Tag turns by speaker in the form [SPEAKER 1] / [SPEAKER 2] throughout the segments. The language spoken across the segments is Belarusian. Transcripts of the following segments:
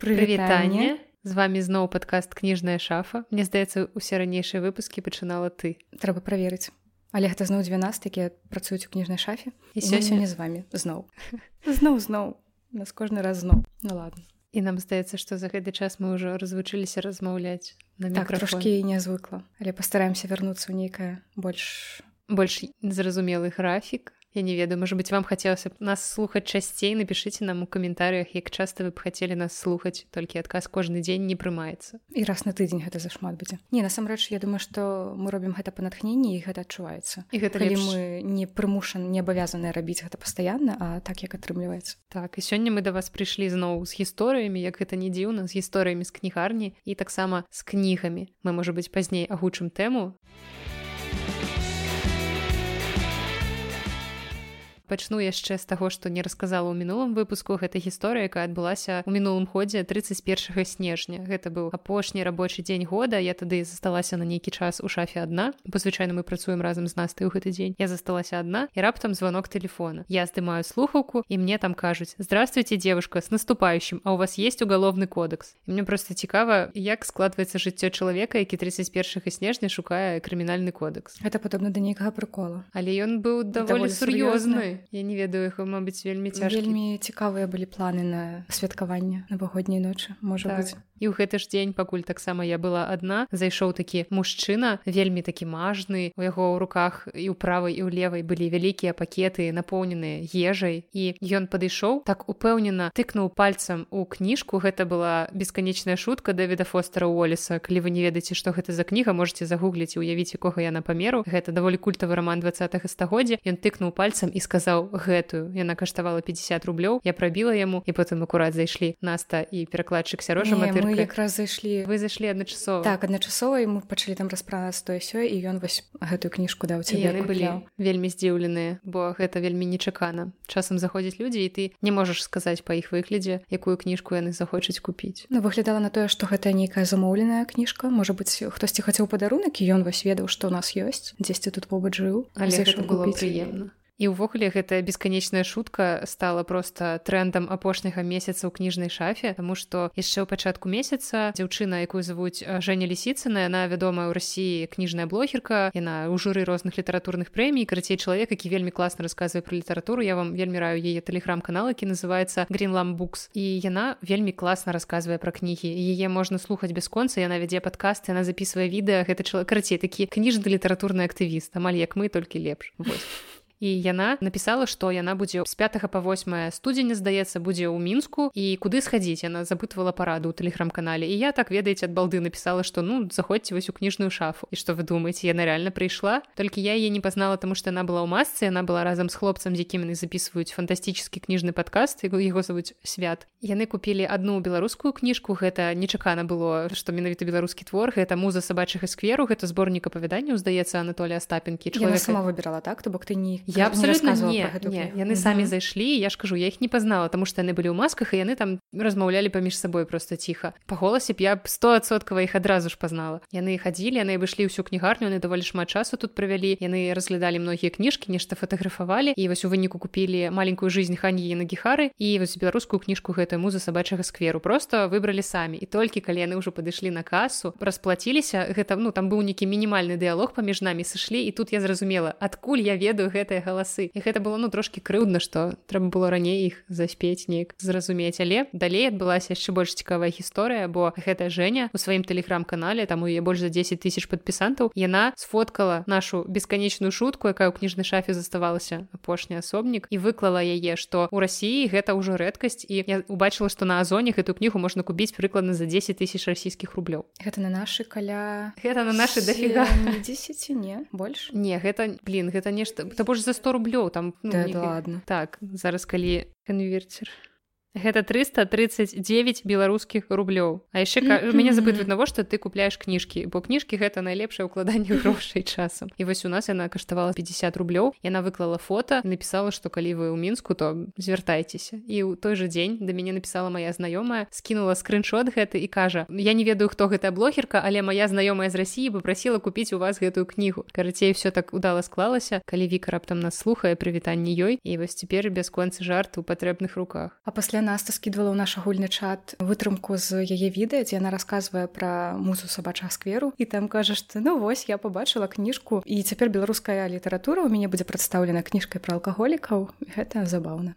[SPEAKER 1] прывітанне з вами зноў падкаст кніжная шафа Мне здаецца усе ранейшыя выпускі пачынала ты.
[SPEAKER 2] Трэба праверыць але гэта зноў 12 якія працуюць у кніжнай шафе і сёння не з вами. Зноў зноў зноў нас кожны раз зноў ну ладно.
[SPEAKER 1] І нам здаецца што за гэты час мы ўжо развучыліся размаўляць
[SPEAKER 2] на так, трошкі нязвыкла але пастараемся вярнуцца ў нейкае больш
[SPEAKER 1] больш зразумелы графік Я не ведаю можа быть вам хацелася б нас слухаць часцей напішыце нам у каментарыях як часта вы б хацелі нас слухаць толькі адказ кожны дзень не прымаецца
[SPEAKER 2] і раз на тыдзень гэта зашмат будзе. Не насамрэч я думаю што мы робім гэта па натхненні і гэта адчуваецца.
[SPEAKER 1] І гэта
[SPEAKER 2] калі мы не прымушан не абавязаныя рабіць гэта пастаянна а так як атрымліваецца.
[SPEAKER 1] Так і сёння мы да вас прыйшлі зноў з гісторыямі як гэта не дзіўна з гісторыямі з кнігарні і таксама з кнігамі. Мы можа быць пазней агучым тэму. а пачну яшчэ з таго што не расказала ў мінулым выпуску гэта гісторыя якая адбылася ў мінулым ходзе 31 снежня. Гэта быў апошні рабочы дзень года я тады засталася на нейкі час у шафе адна бо звычайна мы працуем разам з настай у гэты дзень. Я засталася адна і раптам звонок телефона я здымаю слухаўку і мне там кажуць здравствуйте девушка с наступающим а у вас есть уголовный кодекс? І мне просто цікава як складваецца жыццё чалавека які 31 снежня шукае крымінальны кодекс.
[SPEAKER 2] Это падобна да нейкага прыкола.
[SPEAKER 1] Але ён быў даволі сур'ёзны я не ведаю іх мабыць вельмі цяж
[SPEAKER 2] вельмі цікавыя былі планы на святкаванне навагодняй ночы можа так. быць
[SPEAKER 1] і ў гэты ж дзень пакуль таксама я была адна зайшоў такі мужчына вельмі такі мажны. У яго ў руках і ў правай і ў левай былі вялікія пакеты напоўненыя ежай. І ён падышоў так упэўнена тыкнуў пальцам у кніжку. Гэта была бесканечная шутка дэвіда фостера уоллеса. Калі вы не ведаеце што гэта за кніга можете загугліць уявіць якога яна памеру гэта даволі культавы роман два стагоддзя. Ён тыкнуў пальцам і сказаў гэтую. Яна каштавала 50 рублёў. Я прабіла яму і потым акурат зайшлі наста і перакладчык сярожа
[SPEAKER 2] якраз зайшлі
[SPEAKER 1] вы зайшлі адначасова
[SPEAKER 2] так адначасова мы пачалі там распра той сёй і ён вось гэтую кніжку даў яны
[SPEAKER 1] былі вельмі здзіўленыя бо гэта вельмі нечакана. Часам заходзіць людзі і ты не можаш сказаць па іх выглядзе якую кніжку яны захочуць купіць.
[SPEAKER 2] Ну выглядала на тое што гэта нейкая замоўленая кніжка. Можа быць хтосьці хацеў падарунак і ён вось ведаў што у нас ёсць дзесьці тут побач жыў
[SPEAKER 1] але было прыемна і ўвогуле гэтая бесканечная шутка стала просто трендам апошняга месяца ў кніжнай шафе тому что яшчэ ў пачатку месяца дзяўчына якую завуць Женя лісіцына яна вядомая ў рассіі кніжная блогерка яна ў журы розных літаратурных прэмій карацей чалавек які вельмі класна расказвае про літаратуру я вам вельмі раю яе тэлеграм-канал які называется гринлам букс і яна вельмі класна расказвае пра кнігі яе можна слухаць бясконца яна вядзе падкаст яна записывае відэа гэта чалавек карацей такі кніжны літаратурны актывіст амаль як мы толькі лепш. Вось і яна напісала што яна будзе з 5 па 8 студзеня здаецца будзе ў мінску і куды схадзіць. Яна запытвала параду ў тэлеграм-канале. І я так ведаеце ад балды напісала што ну заходзьце вось у кніжную шафу. І што вы думаеце яна реально прыйшла? Толькі я яе не пазнала тому што яна была ў масцы яна была разам з хлопцам з якім яны записываюць фантастычны кніжны падкаст яго яго завуць свят яны купілі одну беларускую кніжку гэта нечакана было што менавіта беларускі твор гэта муза сабачага скверу гэта зборнік апавяданняў здаецца Анатолія стапенкі
[SPEAKER 2] чалавек сама выбірала так? То бок ты не
[SPEAKER 1] я абсолютно не, не. яны самі зайшлі я ж кажу я их не пазнала тому что яны былі ў масках і яны там размаўлялі паміж сабой просто ціха па голасе б я б стосоткава іх адразу ж пазнала яны хадзілі яны выйшлі ўсю кнігарню яны даволі шмат часу тут правялі яны разглядалі многія кніжкі нешта фатаграфавалі і вось у выніку купілі маленькую жизнь ханьі на гехары і вось беларускую кніжку гэтую муза сабачага скверу просто выбралі самі і толькі калі яны ўжо падышлі на касу расплаціліся гэта ну там быў нейкі мінімальны дыялог паміж намі сышлі і тут я зразумела адкуль я ведаю гэтае гэтыя галасы і гэта было ну трошки крыўдна што трэба было раней іх заспець неяк зразумець. Але далей адбылася яшчэ больш цікавая гісторыя бо гэтая Женя у сваім тэлеграм-канале там у яе больш за 10 тысяч падпісантаў яна сфоткала нашу бесканечную шутку якая ў кніжнай шафе заставалася апошні асобнік і выклала яе што у рассіі гэта ўжо рэдкасць і я убачыла што на азоне гэту кнігу можна купіць прыкладна за 10 тысяч расійскіх рублёў
[SPEAKER 2] гэта на нашы каля
[SPEAKER 1] гэта на нашы дафіга.
[SPEAKER 2] 10 не больш.
[SPEAKER 1] Не гэта блин гэта нешта то больш за за 100 рублёў там
[SPEAKER 2] ну, да, не... ладно.
[SPEAKER 1] Так зараз калі канвертер гэта 339 беларускіх рублёў а яшчэ мяне запытваюць навошта ты купляеш кніжкі бо кніжкі гэта найлепшае ўкладанне грошай часам і вось у нас яна каштавала 50 рублёў яна выклала фото напісала што калі вы ў мінску то звяртайцеся і ў той жа дзень да мяне напісала моя знаёмая скінула скриншот гэты і кажа я не ведаю хто гэтая блогерка але моя знаёмая з рассіі попросила купіць у вас гэтую кнігу карацей все так удала склалася калі віка раптам нас слухае прывітанне ёй. І вось цяпер бясконцы жарт у патрэбных руках.
[SPEAKER 2] А пасля пасля наста скідвала ў наш агульны чат вытрымку з яе відэа дзе яна расказвае пра музу сабачага скверу і там кажа што ну вось я побачыла кніжку і цяпер беларуская літаратура у мяне будзе прадстаўлена кніжкай пра алкаголікаў гэта забаўна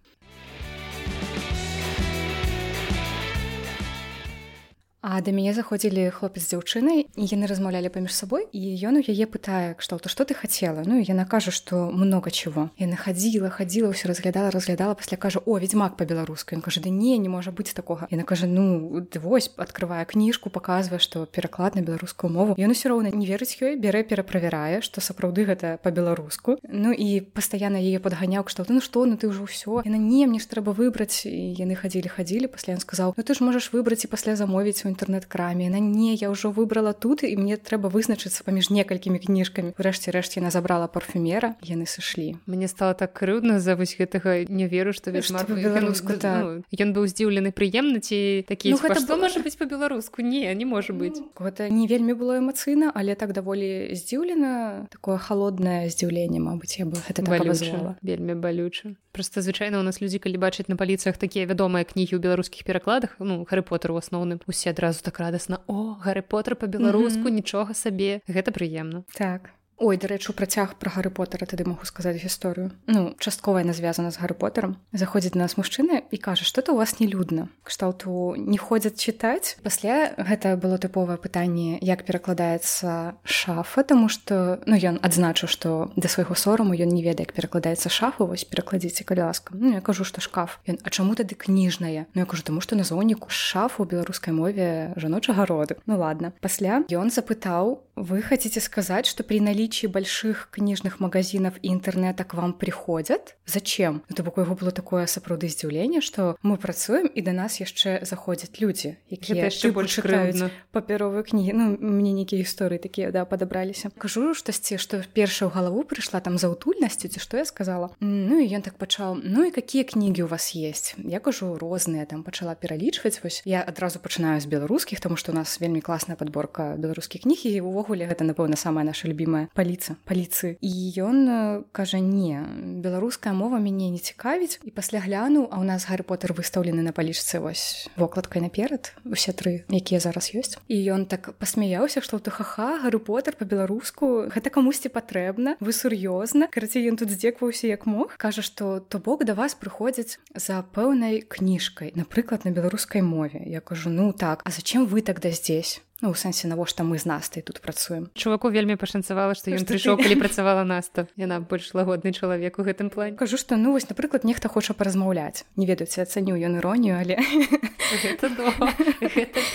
[SPEAKER 2] А да мяне заходзілі хлопец з дзяўчынай і яны размаўлялі паміж сабой і ён у яе пытае кшталту што ты хацела Ну яна кажа што много чего. Яна хадзіла хадзіла ўсё разглядала разглядала пасля кажа о ведьмак по-беларуску ён кажа да не не можа быць такога яна кажа ну вось открывае кніжку показвае што пераклад на беларускую мову. Ён усё роўна не верыць ёй бярэ пераправярае што сапраўды гэта по-беларуску Ну і пастаянна яе падганяў кшталту ну што ну ты ўжо ўсё яна не мне ж трэба выбраць і яны хадзілі хадзілі пасля ён сказаў ну ты ж можаш выбраць і пасля замовіць у інтэрнэт-краме на не я ўжо выбрала тут і мне трэба вызначыцца паміж некалькімі кніжкамі рэшце рэшце яна забрала парфюмера яны сышлі
[SPEAKER 1] мне стало так крыўдна за вось гэтага не веру што весь
[SPEAKER 2] беларуску
[SPEAKER 1] ён ну, быў здзіўлены прыемна ці такі ну, гэта што можа быць по-беларуску не не можа быць. ну,
[SPEAKER 2] гэта не вельмі было эмацыйна але так даволі здзіўлена. Такое холоднае здзіўленне Мабыць я бы гэта
[SPEAKER 1] так вельмі балюча просто звычайна у нас людзі калі бачаць на паліцыях такія вядомыя кнігі ў беларускіх перакладах ну Гарры Поттер у асноўным усе адразу так радасна о гары потра по-беларуску mm -hmm. нічога сабе гэта прыемна
[SPEAKER 2] так Ой, дарэчу працяг пра гары потара тады могу сказаць гісторыю. Ну часткова яна звязана з гары потарам заходзіць нас мужчына і кажа что то у вас не людна кшталту не ходзяць чытаць. Пасля гэта было тыповае пытанне як перакладаецца шафа тому что ну ён адзначыў что да свайго сораму ён не ведае як перакладаецца шафу вось перакладзіце калі ласка. Ну я кажу что шкаф. Ён а чаму тады кніжная? Ну я кажу тому что назоўніку шафу беларускай мове жаночага роду Ну ладно пасля ён запытаў вы хотите сказаць что при наличии больших книжных магазинов и интернета к вам приходят? Зачем? Это бок его было такое сапраўды здзіўленне что мы працуем і до нас яшчэ заходят люди
[SPEAKER 1] якія яшчэ больше чытаюць
[SPEAKER 2] папяровыя кнігі ну мне нейкія гісторыі такія да падабраліся кажу штосьці что першая ў галаву прыйшла там за утульнасцю ці что я сказала. Ну і ён так пачаў ну і какие кнігі у вас есть? Я кажу розныя там пачала пералічваць вось я адразу пачынаю з беларускіх тому что у нас вельмі класная подборка беларускіх кніг і увогуле гэта напэўна самая наша любимая паліца паліцыі і ён кажа не беларуская мова мяне не цікавіць і пасля гляну а у нас гары потер выстаўлены на палічцы вось вокладкай наперад усе тры якія зараз ёсць. І ён так пасмяяўся што ты хаха гары потер по-беларуску гэта камусьці патрэбна вы сур'ёзна карацей ён тут здзекваўся як мог кажа што то бок да вас прыходзяць за пэўнай кніжкай напрыклад на беларускай мове я кажу ну так а зачем вы тогда здесь Ну, у сэнсе навошта мы з настай тут працуем
[SPEAKER 1] чуваку вельмі пашанцавала што ён прыйшоў калі працавала наста. Яна больш лагодны чалавек у гэтым плане
[SPEAKER 2] кажу што ну вось напрыклад нехта хоча паразмаўляць не ведаюць ацаню ён іронію але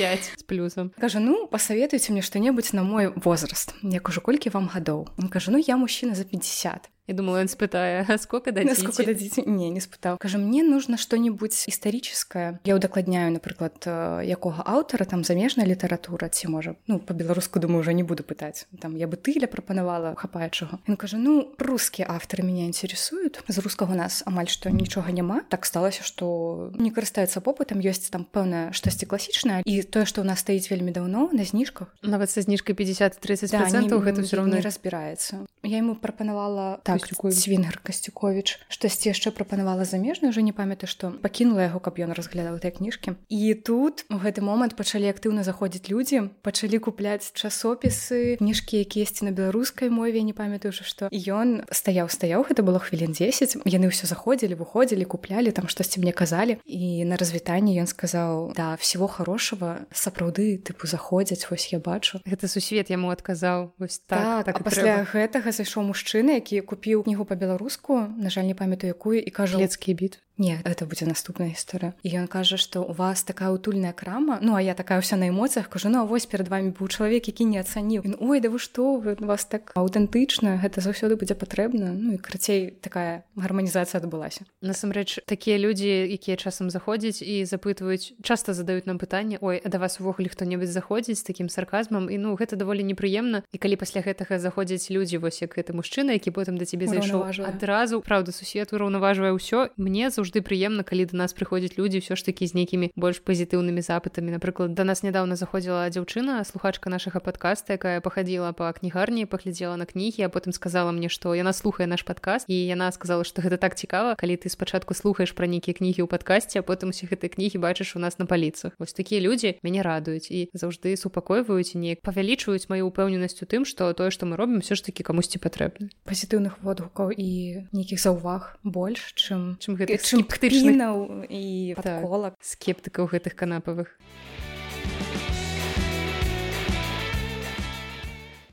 [SPEAKER 1] 5 з плюсам
[SPEAKER 2] кажу ну пасаветуйце мне што-небудзь на мой возраст. Я кажу колькі вам гадоў кажу ну я мужчына за 50
[SPEAKER 1] Я думала, он спытае, а сколько дадите?
[SPEAKER 2] Сколько дадите? Не, не спытаў. Кажа, мне нужно что-нибудь историческое. Я удакладняю, напрыклад, якога аўтара, там замежная літаратура, ці можа, ну, по-беларуску, думаю, уже не буду пытаць. Там я бы тыля прапанавала хапаючага. Ён кажа, ну, русскія аўтары меня интересуют. З рускага у нас амаль што нічога няма. Так сталася, што не карыстаецца попытам, ёсць там пэўнае штосьці класічнае. І тое, што ў нас стаіць вельмі даўно на зніжках.
[SPEAKER 1] Нават са зніжкай 50-30%, да, гэта ўсё
[SPEAKER 2] не разбіраецца. Я ему прапанавала так, так свінгер касцюкович штосьці яшчэ прапанавала замежную уже не памятаю што пакінула яго каб ён разглядаў гэтай кніжкі. І тут у гэты момант пачалі актыўна заходзіць людзі пачалі купляць часопісы кніжкі якісьці на беларускай мове не памятаю уже што. Ён стаяў стаяў гэта было хвілін 10 яны ўсё заходзілі выходзілі куплялі там штосьці мне казалі. І на развітанне ён сказаў да всего хорошего сапраўды тыпу заходзяць вось я бачу
[SPEAKER 1] гэта сусвет яму адказаў вось так,
[SPEAKER 2] так, так пасля гэтага зайшоў мужчына які купіў купіў кнігу па-беларуску на жаль не памятаю якую і кажу
[SPEAKER 1] лецкія бітвы
[SPEAKER 2] Не, это будзе наступная гісторыя. І ён кажа, што у вас такая утульная крама. Ну а я такая ўся на эмоцыях кажу ну вось перад вами быў чалавек, які не ацаніў. Ой, да вы што вы вас так аўтэнтычна, гэта заўсёды будзе патрэбна. Ну і крацей такая гарманізацыя адбылася.
[SPEAKER 1] Насамрэч такія людзі, якія часам заходзяць і запытваюць, часта задаюць нам пытанне, Ой, да вас увогуле хто-небудзь заходзіць такім сарказмам і ну гэта даволі непрыемна. І калі пасля гэтага заходзяць людзі вось як гэты мужчына, які потым да цябе зайшоў адразу, праўда, сусед ураўнаважвае ўсё, мне заўжды заўжды прыемна калі до нас прыходзяць людзі ўсё ж такі з нейкімі больш пазітыўнымі запытамі напрыклад до нас нядаўна заходзіла дзяўчына слухачка нашага подкаста якая пахадзіла по кнігарні паглядзела на кнігі а потым сказала мне што яна слухае наш падкаст і яна сказала што гэта так цікава калі ты спачатку слухаеш пра нейкія кнігі ў падкасці а потым усе гэтай кнігі бачыш у нас на паліцах вось такія людзі мяне радуюць і заўжды супакойваюць неяк павялічваюць маю ўпэўненасць у тым што тое што мы робім все ж таки камусьці патрэбна
[SPEAKER 2] пазітыўных водгукаў і нейкіх заўваг больш чым
[SPEAKER 1] чым гэтых
[SPEAKER 2] скептычнаў і
[SPEAKER 1] так, скептыкаў гэтых канапавых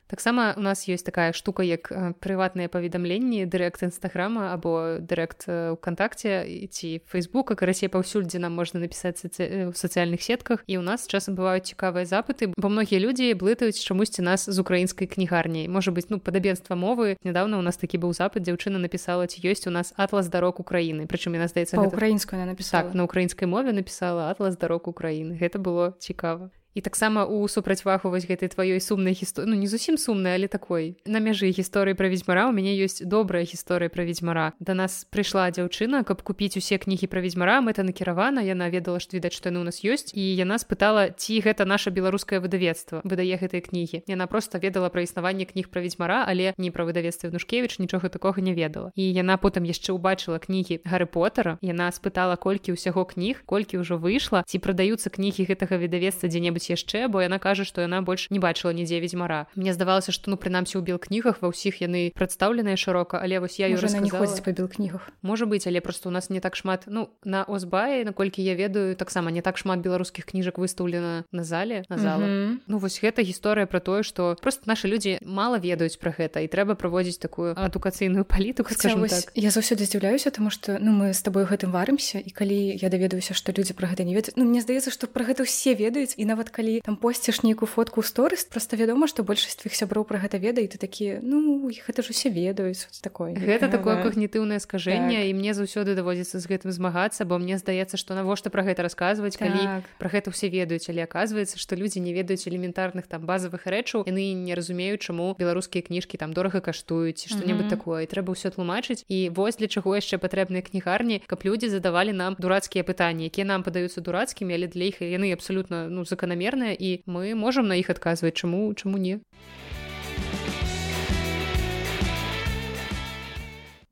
[SPEAKER 1] таксама у нас ёсць такая штука як прыватныя паведамленні дырэкт нстаграма або дырэкт укантакце ці фейсбука карацей паўсюль дзе нам можна напісаць ў сацыяльных сетках. І ў нас часам бываюць цікавыя запыты бо многія людзі блытаюць чамусьці нас з украінскай кнігарняй. Можа быць ну падабенства мовы. Нядаўна у нас такі быў запад дзяўчына напісала ці ёсць у нас атлас дарог Украіны прычым яна здаецца
[SPEAKER 2] украінскую она напісала.
[SPEAKER 1] Так, на украінскай мове напісала атлас дарог Украіны гэта было цікава і таксама у супрацьвагу вось гэтай тваёй сумнай гісторыі ну не зусім сумнай але такой. На мяжы гісторыі пра ведзьмара у мяне ёсць добрая гісторыя пра ведзьмара. Да нас прыйшла дзяўчына каб купіць усе кнігі пра ведзьмара мэта накіравана яна ведала што відаць што яны ў нас ёсць і яна спытала ці гэта наша беларускае выдавецтва выдае гэтыя кнігі. Яна просто ведала пра існаванне кніг пра ведзьмара але не пра выдавецтва нушкевич нічога такога не ведала. І яна потым яшчэ ўбачыла кнігі гары потара яна спытала колькі ўсяго кніг колькі ўжо выйшла ці прадаюцца кнігі гэтага выдавецтва дзе-небудзь робіць яшчэ бо яна кажа што яна больш не бачыла нідзе ведзьмара мне здавалася што ну прынамсі ў белкнігах ва ўсіх яны прадстаўленыя шырока але вось я
[SPEAKER 2] уже не ходзіць па белкнігах
[SPEAKER 1] можа быць але просто у нас не так шмат ну на озбаі наколькі я ведаю таксама не так шмат беларускіх кніжак выстаўлена на зале на зала mm -hmm. ну вось гэта гісторыя про тое што просто наши людзі мала ведаюць пра гэта і трэба праводзіць такую адукацыйную палітыку
[SPEAKER 2] так. я заўсёды здзіўляюся тому что ну мы с тобой гэтым варымся і калі я даведаюся што людзі пра гэта не ведаюць ну мне здаецца што пра гэта ўсе ведаюць і нават калі там посціш нейкую фотку сторыс просто вядома што большасць твых сяброў пра гэта ведае ты такі ну гэта ж усе ведаюць такое
[SPEAKER 1] гэта такое когнітыўнае скажэнне так. і мне заўсёды даводзіцца з гэтым змагацца бо мне здаецца што навошта пра гэта расказваць так. калі пра гэта ўсе ведаюць але аказваецца што людзі не ведаюць элементарных там базовых рэчаў яны не разумеюць чаму беларускія кніжкі там дорага каштуюць што-небудзь mm -hmm. такое трэба ўсё тлумачыць і вось для чаго яшчэ патрэбныя кнігарні каб людзі задавалі нам дурацкія пытанні якія нам падаюцца дурацкімі але для іх яны абсалютна ну заканамерныя і і мы можам на іх адказваць чаму чаму не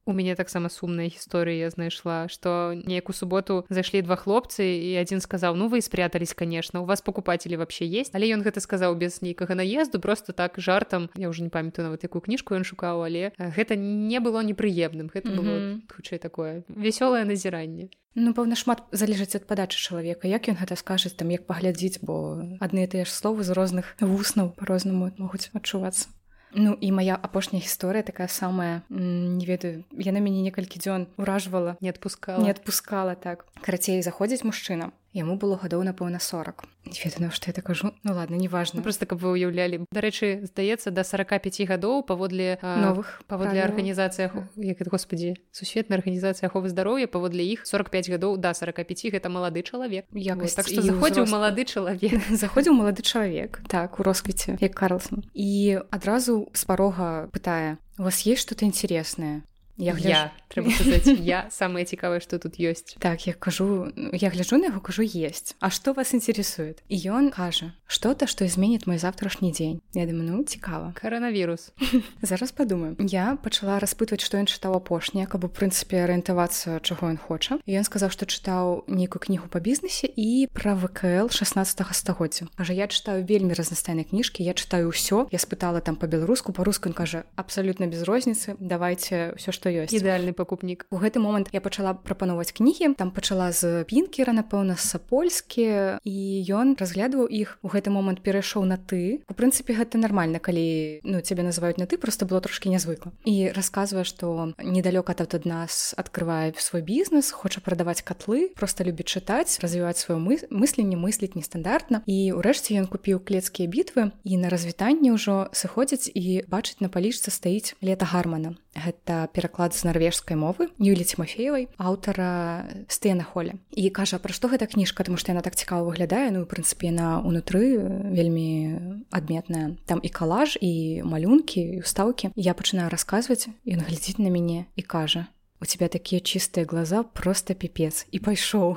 [SPEAKER 1] у мяне таксама сумная гісторыя знайшла што неяк у суботу зайшлі два хлопцы і адзін сказаў ну вы спрятались конечно у вас покупатели вообще есть? Але ён гэта сказаў без нейкага наезду просто так жартам я уже не памятаю нават якую кніжку ён шукаў але гэта не было непрыемным гэта было mm -hmm. хутчэй такое вясёлае назіранне
[SPEAKER 2] Ну пэўна шмат залежыць ад падачы чалавека. Як ён гэта скажаць там як паглядзіць бо адны тыя ж словы з розных вуснаў по-рознаму могуць адчувацца Ну і моя апошняя гісторыя такая самая не ведаю яна мяне некалькі дзён уражвала
[SPEAKER 1] не адпускала
[SPEAKER 2] не адпускала так. Карацей заходзіць мужчына яму было гадоў напэўна 40 ведаю што я так кажу ну ладно неважно
[SPEAKER 1] просто каб вы уяўлялі дарэчы здаецца до 45 гадоў паводле
[SPEAKER 2] новых
[SPEAKER 1] паводле арганізацыях як это господі сусветная арганізацыя аховы здароўя паводле іх 45 гадоў да 45 гэта малады чалавек.
[SPEAKER 2] Якось
[SPEAKER 1] так что заходзіў малады чалавек.
[SPEAKER 2] Заходзіў малады чалавек так у росквіце як карлсон. І адразу з парога пытае у вас есть что-то интересное
[SPEAKER 1] я гляж... трэба сказаць, я самое цікавае что тут ёсць
[SPEAKER 2] так я кажу я гляжу на яго кажу есть а что вас интересует і ён кажа что-то что изменит мой завтрашні дзень я думаю ну цікава
[SPEAKER 1] коронавірус.
[SPEAKER 2] Зараз подумаю. Я пачала распытваць что ён чытаў апошняе каб у прынцыпе арыентавацца чаго ён хоча ён сказаў что чытаў нейкую кнігу по бізнесе і про вКл 16 стагоддзя. Кажа я чытаю вельмі разнастайнай кніжкі я чытаю ўсё я спытала там по-беларуску по-руску кажа абсолютно без розніцы давайте все что што ёсць.
[SPEAKER 1] Ідэальны пакупнік.
[SPEAKER 2] У гэты момант я пачала прапановаць кнігі. Там пачала з пінкера напэўна сапольскі і ён разглядваў іх. У гэты момант перайшоў на ты у прынцыпе гэта нармальна калі ну цябе называюць на ты просто было трошки нязвыкла. І расказвае што недалёка тут ад нас открывае свой бізнес хоча прадаваць котлы просто любіць чытаць развіваць сваё мы мысленне мысліць нестандартна. І ўрэшце ён купіў клецкія бітвы і на развітанне ўжо сыходзіць і бачыць на палічцы стаіць лета гармана гэта пераклад з нарвежскай мовы Юлі Тимофеевай аўтара стэна холля і кажа пра што гэта кніжка? Тому што яна так цікава выглядае. Ну прынцыпе на унутры вельмі адметная. Там і калаж і малюнкі і устаўкі я пачынаю расказваць ён глядзіць на мяне і кажа у тебя такія чистыя глаза просто піпец і пайшоў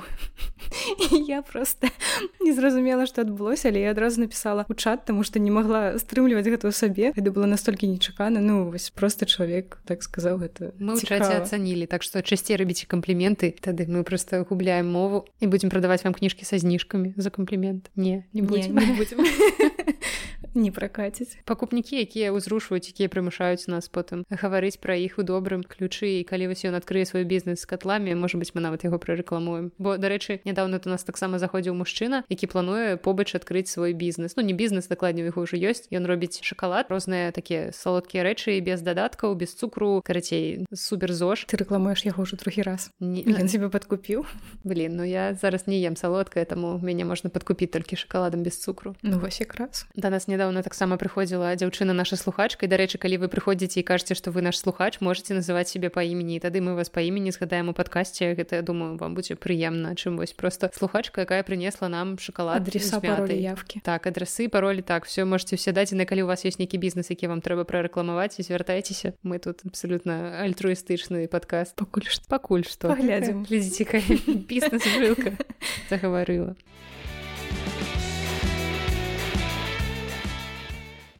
[SPEAKER 2] я просто не зразумела что адбылося але я адразу написала у чат тому что не могла стрымліваць гэта ў сабе это было настолькі нечакана ну вось просто чалавек так сказаў гэта
[SPEAKER 1] мы ў чаце ацанілі так что часцей рабіце кампліменты тады мы просто губляем мову і будзем прадаваць вам кніжкі са зніжкамі за камплімент не не будем, не, не будем.
[SPEAKER 2] не пракаціць
[SPEAKER 1] пакупнікі якія ўзрушваюць якія прымушаюць нас потым гаварыць пра іх у добрым ключы і калі вось ён адкрые свой бізнес з катламі можа быть мы нават яго прарэкламуем бо дарэчы нядаўна у нас таксама заходзіў мужчына які плануе побач адкрыць свой бізнес ну не бізнес дакладней яго ўжо ёсць ён робіць шакалад розныя такія салодкія рэчы без дадаткаў без цукру карацей супер зож.
[SPEAKER 2] Ты рэкламуеш яго ўжо трохі раз. Не ён себе подкупіў
[SPEAKER 1] блин ну я зараз не ем салодкае таму мяне можна подкупіць толькі шакаладам без цукру.
[SPEAKER 2] Ну вось якраз
[SPEAKER 1] да нас нядаўна таксама прыходзіла дзяўчына наша слухачка. І дарэчы калі вы прыходзіце і кажаце што вы наш слухач можете называць себе па імені. Тады мы вас па імені згадаем у падкасці гэта я думаю вам будзе прыемна чым вось просто слухачка якая прынесла нам шоколад
[SPEAKER 2] адреса явки
[SPEAKER 1] так адрасы паролі так все можете все дадзены калі у вас есть нейкі бізнес які вам трэба прарэкламаваць і звяртайцеся. Мы тут абсолютно альтруістычны падкаст.
[SPEAKER 2] Пакуль што.
[SPEAKER 1] Пакуль што.
[SPEAKER 2] Глядзім
[SPEAKER 1] глядзіце бізнес жылка загаварыла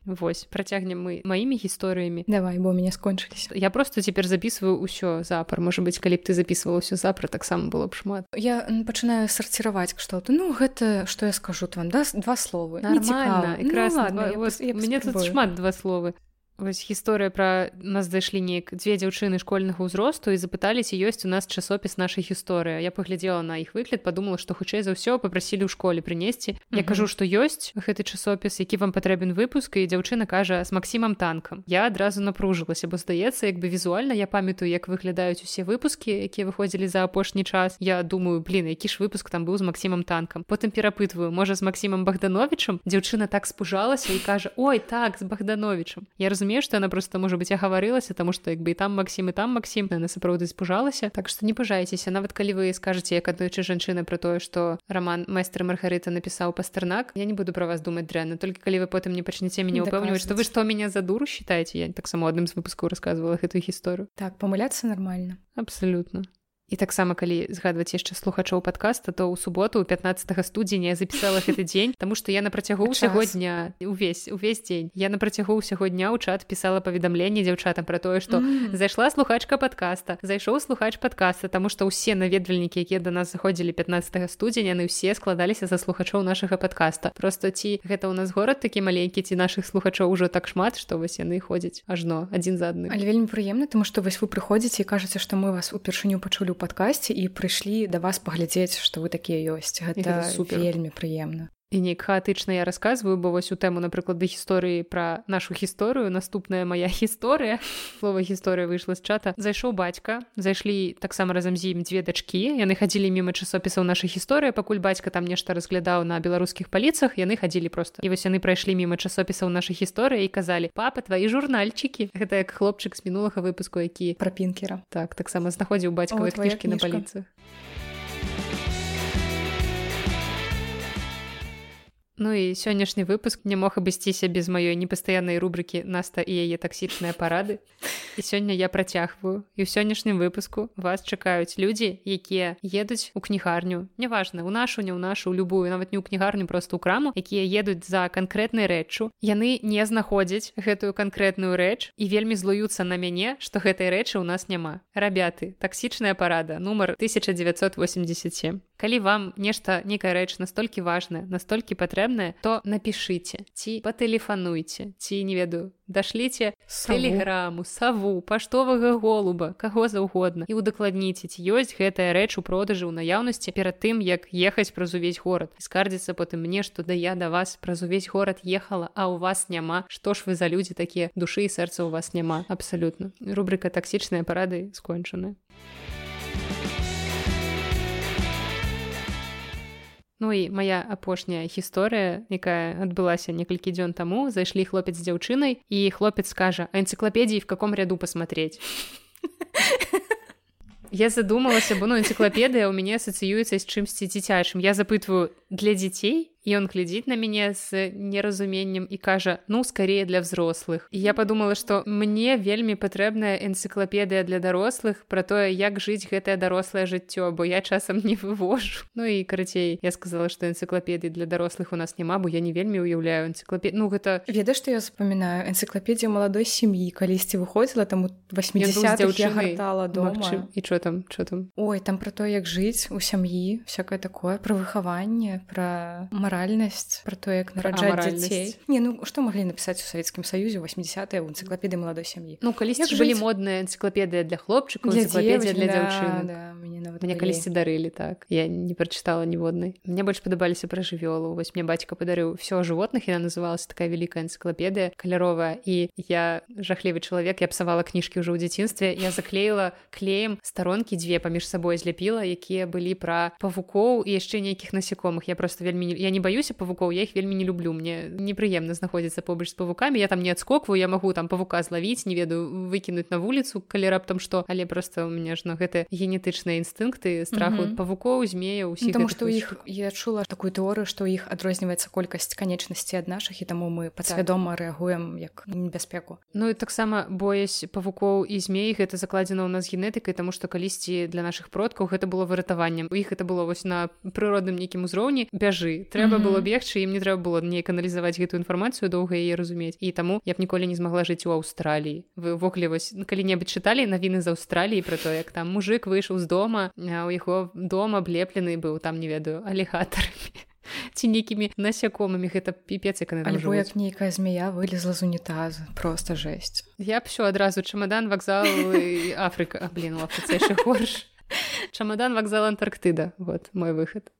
[SPEAKER 1] Вось працягнем мы маімі гісторыямі
[SPEAKER 2] давай бо у мяне скончыліся
[SPEAKER 1] я просто цяпер записываю ўсё запар можа быть калі б ты записывала ўсё запра таксама было б шмат.
[SPEAKER 2] Я пачынаю сарціраваць што-то ну гэта што я скажу вам да два словы
[SPEAKER 1] нормально ну, ладно, два, вот, мне тут шмат два словы Вось гісторыя пра нас зайшлі неяк дзве дзяўчыны школьнага ўзросту і запыталіся ёсць у нас часопіс нашай гісторыі я паглядзела на іх выгляд подумала што хутчэй за ўсё попрасілі ў школе прынесці. Я кажу што ёсць гэты часопіс які вам патрэбен выпуск і дзяўчына кажа з максімам танкам я адразу напружылася бо здаецца як бы візуальна я памятаю як выглядаюць усе выпускі якія выходзілі за апошні час. Я думаю блин які ж выпуск там быў з максімам танкам? Потым перапытваю можа з максімам богдановичам дзяўчына так спужалася і кажа ой так з богдановичам я разумею разумею что она просто можа быть я гаварылася тому что як бы і там Масім і там Масім на сапраўды спужалася так что не пажайцеся нават калі вы скажете як аднойчы жанчына про тое что роман майстра маргарыта напісаў пастернак я не буду про вас думать дрэнна только калі вы потым не пачнеце мяне упэўніваць что вы что меня за дуру считаете? Я таксама адным з выпускаў рассказывала гэтую гісторыю
[SPEAKER 2] так памыляться нормально.
[SPEAKER 1] Абсолютно і таксама калі згадваць яшчэ слухачоў подкаста то ў суботу 15 студзеня я запісала гэты дзень тому что я на працягу ўсяго дня увесь увесь дзень я на працягу ўсяго дня ў чат пісала паведамленне дзяўчатам про тое что mm. зайшла слухачка подкаста зайшоў слухач подкаста тому что ўсе наведвальнікі якія до нас заходзілі 15 студзеня яны ўсе складаліся за слухачоў нашага подкаста просто ці гэта ў нас горад такі маленькі ці наших слухачоў ужо так шмат что вось яны ходзяць ажно адзін за адным.
[SPEAKER 2] Але вельмі прыемна тому что вось вы прыходзіце і кажаце что мы вас упершыню пачулі падкасці і прыйшлі да вас паглядзець што вы такія ёсць гэта супер. вельмі прыемна
[SPEAKER 1] і неяк хаатычна я рассказываю бо вось у тэму напрыклад да гісторыі пра нашу гісторыю наступная моя гісторыя слова гісторыя выйшла з чата. Зайшоў бацька зайшлі таксама разам з ім дзве дачкі яны хадзілі міма часопісаў наша гісторыя пакуль бацька там нешта разглядаў на беларускіх паліцах яны хадзілі просто і вось яны прайшлі міма часопісаў нашай гісторыі і казалі папа твои журнальчыкі гэта як хлопчык з мінулага выпуску які
[SPEAKER 2] пра пінкера.
[SPEAKER 1] Так таксама знаходзіў бацькавыя кніжкі на паліцах Ну і сённяшні выпуск не мог абысціся без маёй непастаяннай рубрыкі наста і яе таксічныя парады. І сёння я працягваю і ў сённяшнім выпуску вас чакаюць людзі, якія едуць у кнігарню. Няважна, у нашу не ў нашу любую, нават не ў кнігарню просто ў краму, якія едуць за канкрэтнай рэччу. Яны не знаходзяць гэтую канкрэтную рэч і вельмі злуюцца на мяне, што гэтай рэчы ў нас няма. Рабяты, таксічная парада нумар 1987 калі вам нешта некая рэч настолькі важная настолькі патрэбная то напішыце ці патэлефануйце ці не ведаю дашліце тэлеграму саву паштовага голуба каго заўгодна і удакладніце ці ёсць гэтая рэч у продажы ў наяўнасці перад тым як ехаць праз увесь горад. Скардзіцца потым мне што да я да вас праз увесь горад ехала а у вас няма. Што ж вы за людзі такія душы і сэрца у вас няма абсалютна. Рубрика таксічныя парады скончаны Ну і моя апошняя гісторыя, якая адбылася некалькі дзён таму, зайшлі хлопец з дзяўчынай і хлопец скажа энцыклапедіі в каком ряду посмотреть. Я задумалася, бо ну энцыклапедыя ў мяне асацыюецца з чымсьці дзіцячым. Я запытваю для дзяцей он глядзіць на мяне з неразуменнем і кажа ну скорее для взрослых і я подумала что мне вельмі патрэбная энцыклапедыя для дарослых про тое як жыць гэтае дарослае жыццё бо я часам не вывожу. Ну і карацей я сказала что энцыклапедыі для дарослых у нас няма бо я не вельмі уяўляю энцыклапед ну гэта
[SPEAKER 2] веда что я запамінаю энцыклапедія маладой сям'і калісьці выходзіла там 80
[SPEAKER 1] дзяўчынала дома. і что там что там?
[SPEAKER 2] Ой там про то як жыць у сям'і всякое такое про выхаванне про маральнасць про то як нараджаць дзяцей не ну что могли написать у савецкім саюзе 80 ў энцыклапеды маладой сям'і
[SPEAKER 1] ну калі былі модныя энцыклапедыя для хлопчыкаў для дзеці для дзяўчын да, мне калісьці дарылі так. Я не прачытала ніводнай мне больш падабаліся пра жывёлу вось мне бацька падарыў все жывотных яна называлась такая вялікая энцыклапедыя каляровая і я жахлівы чалавек я псавала кніжкі ўжо ў дзяцінстве я заклеіла клеем старонкі дзве паміж сабой зляпіла якія былі пра павукоў і яшчэ нейкіх насякомых я просто вельмі я не баюся павукоў я их вельмі не люблю. Мне непрыемна знаходзіцца побач з павукамі. Я там не адскокваю я магу там павука злавіць не ведаю выкінуць на вуліцу калі раптам што. Але просто у меня ж на гэты генетычныя інстынкты страху mm -hmm. павукоў змея ўсіх
[SPEAKER 2] тому что у іх я чула такую тэорыю што іх адрозніваецца колькасць канечнасці ад нашых і таму мы падсвядома так. рэагуем як небяспеку.
[SPEAKER 1] Ну і таксама боязь павукоў і змей гэта закладзена ў нас генетыкай тому что калісьці для наших продкаў гэта было выратаваннем. У іх это было вось на прыродным нейкім узроўні. Бяжы трэба -hmm. было бегчы ім не трэба было неяк аналізаваць гэтую інфармацыю доўга яе разумець. І таму я б ніколі не змагла жыць у аўстраліі. Вы ўвогуле вось калі-небудзь чыталі навіны з аўстраліі про то як там мужик выйшаў з дома у яго дом аблеплены быў там не ведаю алігатарамі ці нейкімі насякомымі. Гэта піпец як
[SPEAKER 2] альбо як нейкая змея вылезла з унітазу. Просто жесть
[SPEAKER 1] я б все адразу чамадан вакзал Афрыка. Блин горш. Чамадан вакзал антарктыда. Вот мой выход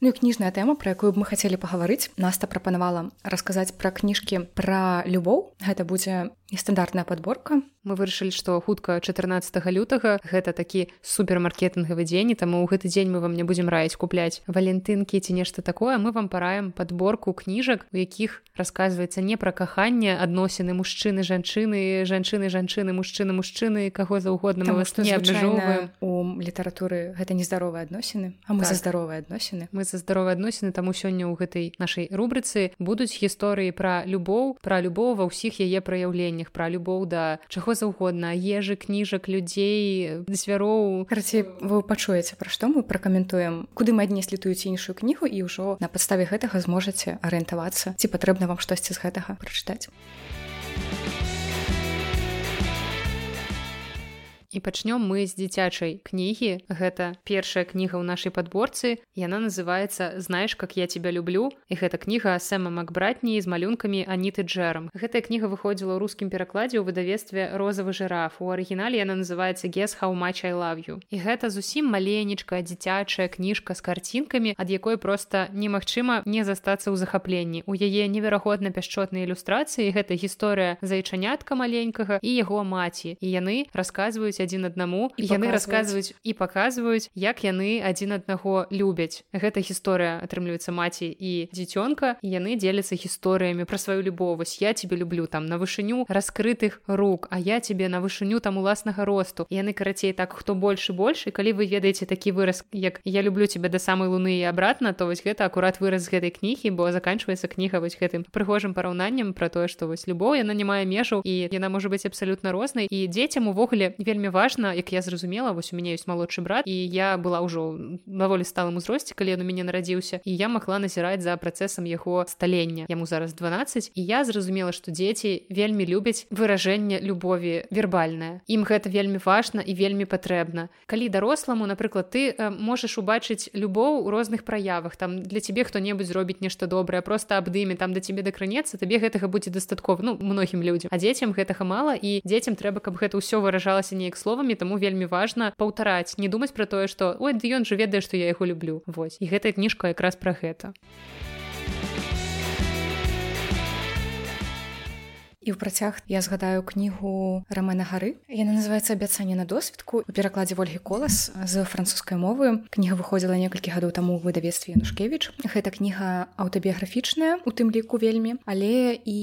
[SPEAKER 2] Ну і кніжная тэма пра якую б мы хацелі пагаварыць наста прапанавала расказаць пра кніжкі пра любоў гэта будзе нестандартная подборка.
[SPEAKER 1] Мы вырашылі што хутка 14 лютага гэта такі супермаркетынгавы дзень таму ў гэты дзень мы вам не будзем раіць купляць валентынкі ці нешта такое. Мы вам параем подборку кніжак у якіх расказваецца не пра каханне адносіны мужчыны жанчыны жанчыны жанчыны мужчыны мужчыны каго заўгодна мы вас не абмяжоўваем.
[SPEAKER 2] у літаратуры гэта нездаровыя адносіны а мы так. за здаровыя адносіны.
[SPEAKER 1] Мы за здаровыя адносіны таму сёння ў гэтай нашай рубрыцы будуць гісторыі пра любоў пра любоў ва ўсіх яе праяўленнях пытаннях пра любоў да чаго заўгодна ежы кніжак людзей звяроў
[SPEAKER 2] карацей вы пачуеце пра што мы пракаментуем куды мы аднеслі тую ці іншую кнігу і ўжо на падставе гэтага зможаце арыентавацца ці патрэбна вам штосьці з гэтага прачытаць
[SPEAKER 1] і пачнём мы з дзіцячай кнігі. Гэта першая кніга ў нашай падборцы. Яна называется знаешь как я тебя люблю і гэта кніга сэма макбратні з малюнкамі аніты джерам гэтая кніга выходзіла ў рускім перакладзе ў выдавестве розавы жираф у арыгінале яна называется гес how much I you і гэта зусім маленечкая дзіцячая кніжка з карцінкамі ад якой просто немагчыма не застацца ў захапленні. У яе неверагодна пяшчотныя ілюстрацыі гэта гісторыя зайчанятка маленькага і яго маці. І яны расказваюць адзін аднаму і яны расказваюць і паказваюць як яны адзін аднаго любяць. Гэта гісторыя атрымліваецца маці і дзіцёнка яны дзеляцца гісторыямі пра сваю любовасць я тебе люблю там на вышыню раскрытых рук а я тебе на вышыню там уласнага росту. Яны карацей так хто больш і больш і калі вы ведаеце такі выраз як я люблю тебя да самой луны і абратна то вось гэта акурат выраз гэтай кнігі бо заканчваецца кніга вось гэтым прыгожым параўнаннем про тое што вось любоў яна не мае межаў і яна можа быць абсалютна рознай. І дзецям увогуле вельмі важна як я зразумела вось у мяне ёсць малодшы брат і я была ўжо даволі сталым узросце калі ён у мяне нарадзіўся і я магла назіраць за працэсам яго сталення яму зараз 12 і я зразумела што дзеці вельмі любяць выражэнне любові вербальная ім гэта вельмі важна і вельмі патрэбна калі даросламу напрыклад ты можаш убачыць любоў у розных праявах там для цябе хто-небудзь зробіць нешта добрае просто абдыме там да цябе дакранецца табе гэтага будзе дастаткова ну многім людзям а дзецям гэтага мала і дзецям трэба каб гэта ўсё выражалася неяк словамі таму вельмі важна паўтараць не думаць пра тое што ой ён жа ведае што я яго люблю вось. І гэтая кніжка якраз пра гэта
[SPEAKER 2] і ў працяг я згадаю кнігу рамена гары. Яна называется абяцанне на досведку у перакладзе ольгі колас з французскай мовы. Кніга выходзіла некалькі гадоў таму ў выдавецтве янушкевич гэта кніга аўтабіяграфічная у тым ліку вельмі. Але і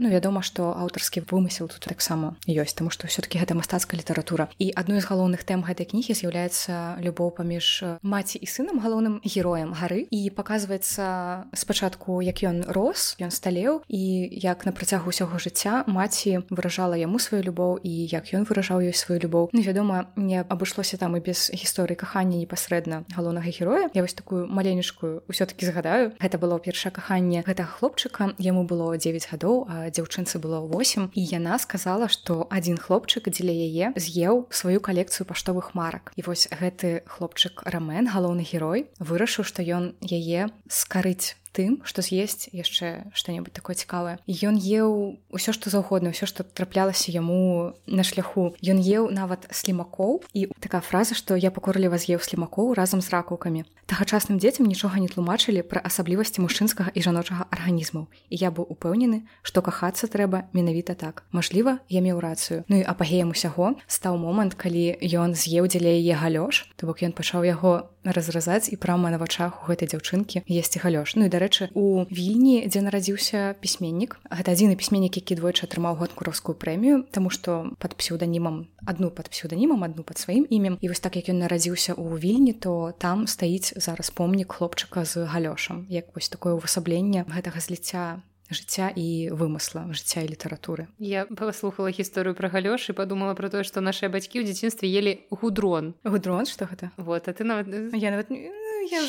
[SPEAKER 2] ну вядома што аўтарскі вымысел тут таксама ёсць таму што ўсё-таки гэта мастацкая літаратура. І адной з галоўных тэм гэтай кнігі з'яўляецца любоў паміж маці і сынам галоўным героем гары. І паказваецца спачатку як ён рос ён сталеў і як на працягу ўсяго жыцця маці выражала яму сваю любоў і як ён выражаў ёй сваю любоў ну вядома не абышлося там і без гісторыі кахання непасрэдна галоўнага героя. Я вось такую маленечкую ўсё-таки згадаю гэта было першае каханне гэтага хлопчыка яму было 9 гадоў а дзяўчынцы было 8 і яна сказала што адзін хлопчык дзеля яе з'еў сваю калекцыю паштовых марак і вось гэты хлопчык рамен галоўны герой вырашыў што ён яе скарыць тым што з'есць яшчэ што-небудзь такое цікавае. Ён еў усё што заўгодна ўсё што траплялася яму на шляху. Ён еў нават слімакоў і такая фраза што я пакорліва з'еў слімакоў разам з ракаўкамі тагачасным дзецям нічога не тлумачылі пра асаблівасці мужчынскага і жаночага арганізму і я быў упэўнены што кахацца трэба менавіта так. Мажліва я меў рацыю. Ну і апагеем усяго стаў момант калі ён з'еў дзеля яе галёш то бок ён пачаў яго разразаць і прама на вачах у гэтай дзяўчынкі есці галёш Ну і дарэчы у вільні дзе нарадзіўся пісьменнік гэта адзіны пісьменнік які двойчы атрымаў годкуровскую прэмію тому что под псеўданімам адну под псеўданімам адну под сваім імем. І вось так як ён нарадзіўся у вільні то там стаіць зараз помнік хлопчыка з галёшам як вось такое ўвасабленне гэтага зліцця жыцця і вымысла жыцця і літаратуры.
[SPEAKER 1] Я паслухала гісторыю пра галёш і падумала про тое што нашыя бацькі ў дзяцінстве ели гудрон.
[SPEAKER 2] Гудрон что гэта?
[SPEAKER 1] Вот а ты нават
[SPEAKER 2] я нават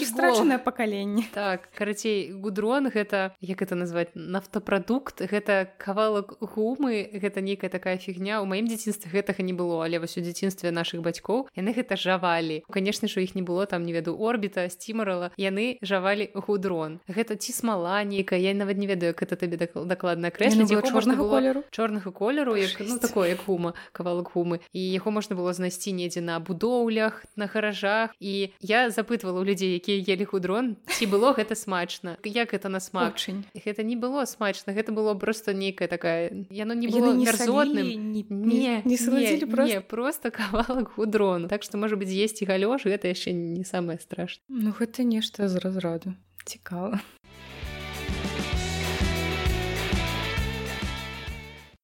[SPEAKER 2] страчанае пакаленне
[SPEAKER 1] так карацей гудрон гэта як это назваць нафтапрадукт гэта кавалак гумы гэта нейкая такая фігня. У маім дзяцінстве гэтага не было але вось у дзяцінстве наших бацькоў яны гэта жавалі. Конечно ж у іх не было там не веду орбіта сцімарала. Яны жавалі гудрон. Гэта ці смала нейкая я нават не ведаю как это табе дакладна крэслі
[SPEAKER 2] чорнага колеру
[SPEAKER 1] чорнага колеру як ну такое як гума кавалак гумы. І яго можна было знайсці недзе на будоўлях на гаражах. І я запытвала у людзей якія ели худрон ці было гэта смачна. Як это на смачань гэта не было смачна гэта было просто нейкая такая яно не было мерзотным.
[SPEAKER 2] не, не, не, не
[SPEAKER 1] просто... просто кавалак худрону так что можа быть з'есці галёш гэта яшчэ не самае страшно
[SPEAKER 2] Ну гэта нешта з разраду. Цікава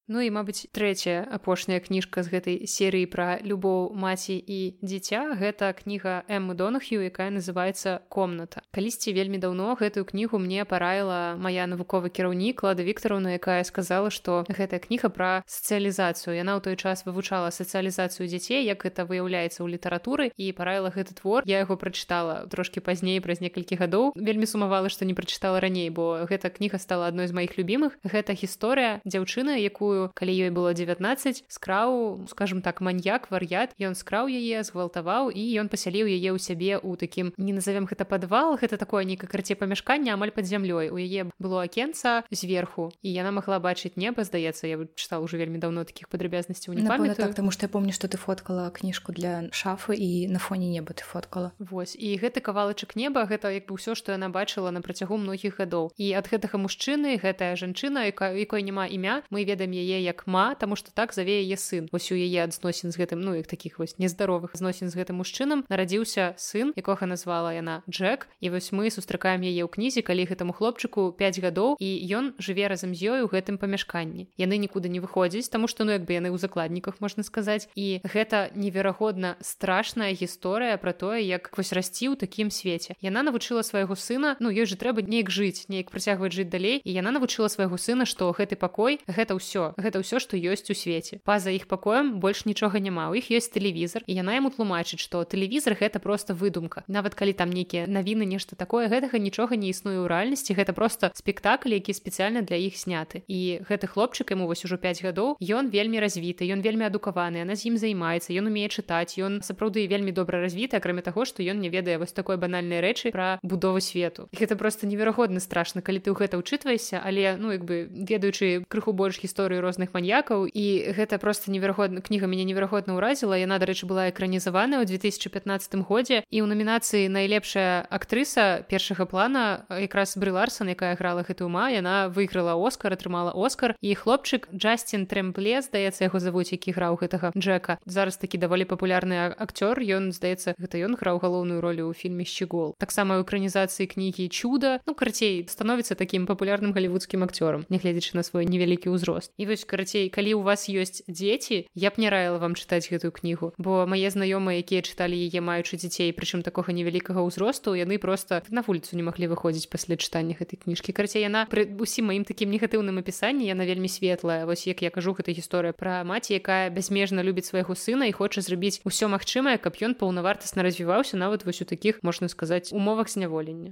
[SPEAKER 1] Ну і мабыць трэцяя апошняя кніжка з гэтай серыі пра любоў маці і дзіця гэта кніга эммы донахю якая называется комната калісьці вельмі даўно гэтую кнігу мне параіла моя навуковы кіраўнік лада Вікторовна якая сказала што гэтая кніга пра сацыялізацыю. Яна ў той час вывучала сацыялізацыю дзяцей як это выяўляецца ў літаратуры і параіла гэты твор. Я яго прачытала трошки пазней праз некалькі гадоў. Вельмі сумавала што не прачытала раней бо гэта кніга стала адной з маіх любімых. Гэта гісторыя дзяўчыны якую якую калі ёй было 19 скраў скажем так маньяк вар'ят ён скраў яе згвалтаваў і ён пасяліў яе ў сябе у такім не назовем гэта падвал гэта такое нейкае карце памяшкання амаль под зямлёй. У яе было акенца зверху і яна могла бачыць неба здаецца я чытал уже вельмі давно такіх падрабязнасцяў не памятаю
[SPEAKER 2] так тому что я помню что ты фоткала кніжку для шафы і на фоне неба ты фоткала.
[SPEAKER 1] Вось і гэты кавалачак неба гэта як бы ўсё што яна бачыла на працягу многіх гадоў. І ад гэтага мужчыны гэтая жанчына якая якой няма імя мы ведаем яе яе як ма таму што так заве яе сын. Ось у яе адзносін з гэтым ну як таких вось нездаровых зносін з гэтым мужчынам нарадзіўся сын якога назвала яна Джек. І вось мы сустракаем яе ў кнізе калі гэтаму хлопчыку 5 гадоў і ён жыве разам з ёй у гэтым памяшканні. Яны нікуды не выходзяць таму што ну як бы яны ў закладніках можна сказаць. І гэта неверагодна страшная гісторыя про тое як вось расці ў такім свеце. Яна навучыла свайго сына ну ёй же трэба неяк жыць неяк працягваць жыць далей і яна навучыла свайго сына што гэты пакой гэта ўсё гэта ўсё што ёсць у свеце. Па-за іх пакоем больш нічога няма. У іх ёсць тэлевізор і яна яму тлумачыць што тэлевізор гэта просто выдумка. Нават калі там нейкія навіны нешта такое гэтага нічога не існуе ў рэальнасці. Гэта просто спектакль які спецыяльна для іх сняты. І гэты хлопчык яму вось ужо 5 гадоў ён вельмі развіты ён вельмі адукаваны она з ім займаецца ён умее чытаць ён сапраўды вельмі добра развіты акрамя таго што ён не ведае вось такой банальнай рэчы пра будову свету. Гэта просто неверагодна страшна калі ты ў гэта ўчытваешся але ну як бы ведаючы крыху больш гісторыю розных маньякаў і гэта просто неверагодна кніга мяне неверагодна ўразіла. Яна дарэчы была экранізаваная ў 2015 годзе і ў намінацыі найлепшая актрыса першага плана якраз брыларсон якая грала гэтую ма яна выйграла оскар атрымала оскар і хлопчык джастин трэмпле здаецца яго завуць які граў гэтага джека. Зараз такі даволі папулярны акцёр ён здаецца гэта ён граў галоўную ролю ў фільме щегол таксама ў экранізацыі кнігі чуда ну карцей становіцца такім папулярным галівудскім акцёрам нягледзячы на свой невялікі ўзрост. І вось карацей калі у вас ёсць дзеці я б не раіла вам чытаць гэтую кнігу бо мае знаёмыя якія чыталі яе маючы дзяцей прычым такога невялікага ўзросту яны просто на вуліцу не маглі выходзіць пасля чытання гэтай кніжкі. Карцей яна пры усім маім такім негатыўным апісанні яна вельмі светлая. Вось як я кажу гэта гісторыя пра маці якая бязмежна любіць свайго сына і хоча зрабіць усё магчымае каб ён паўнавартасна развіваўся нават вось у такіх можна сказаць умовах зняволення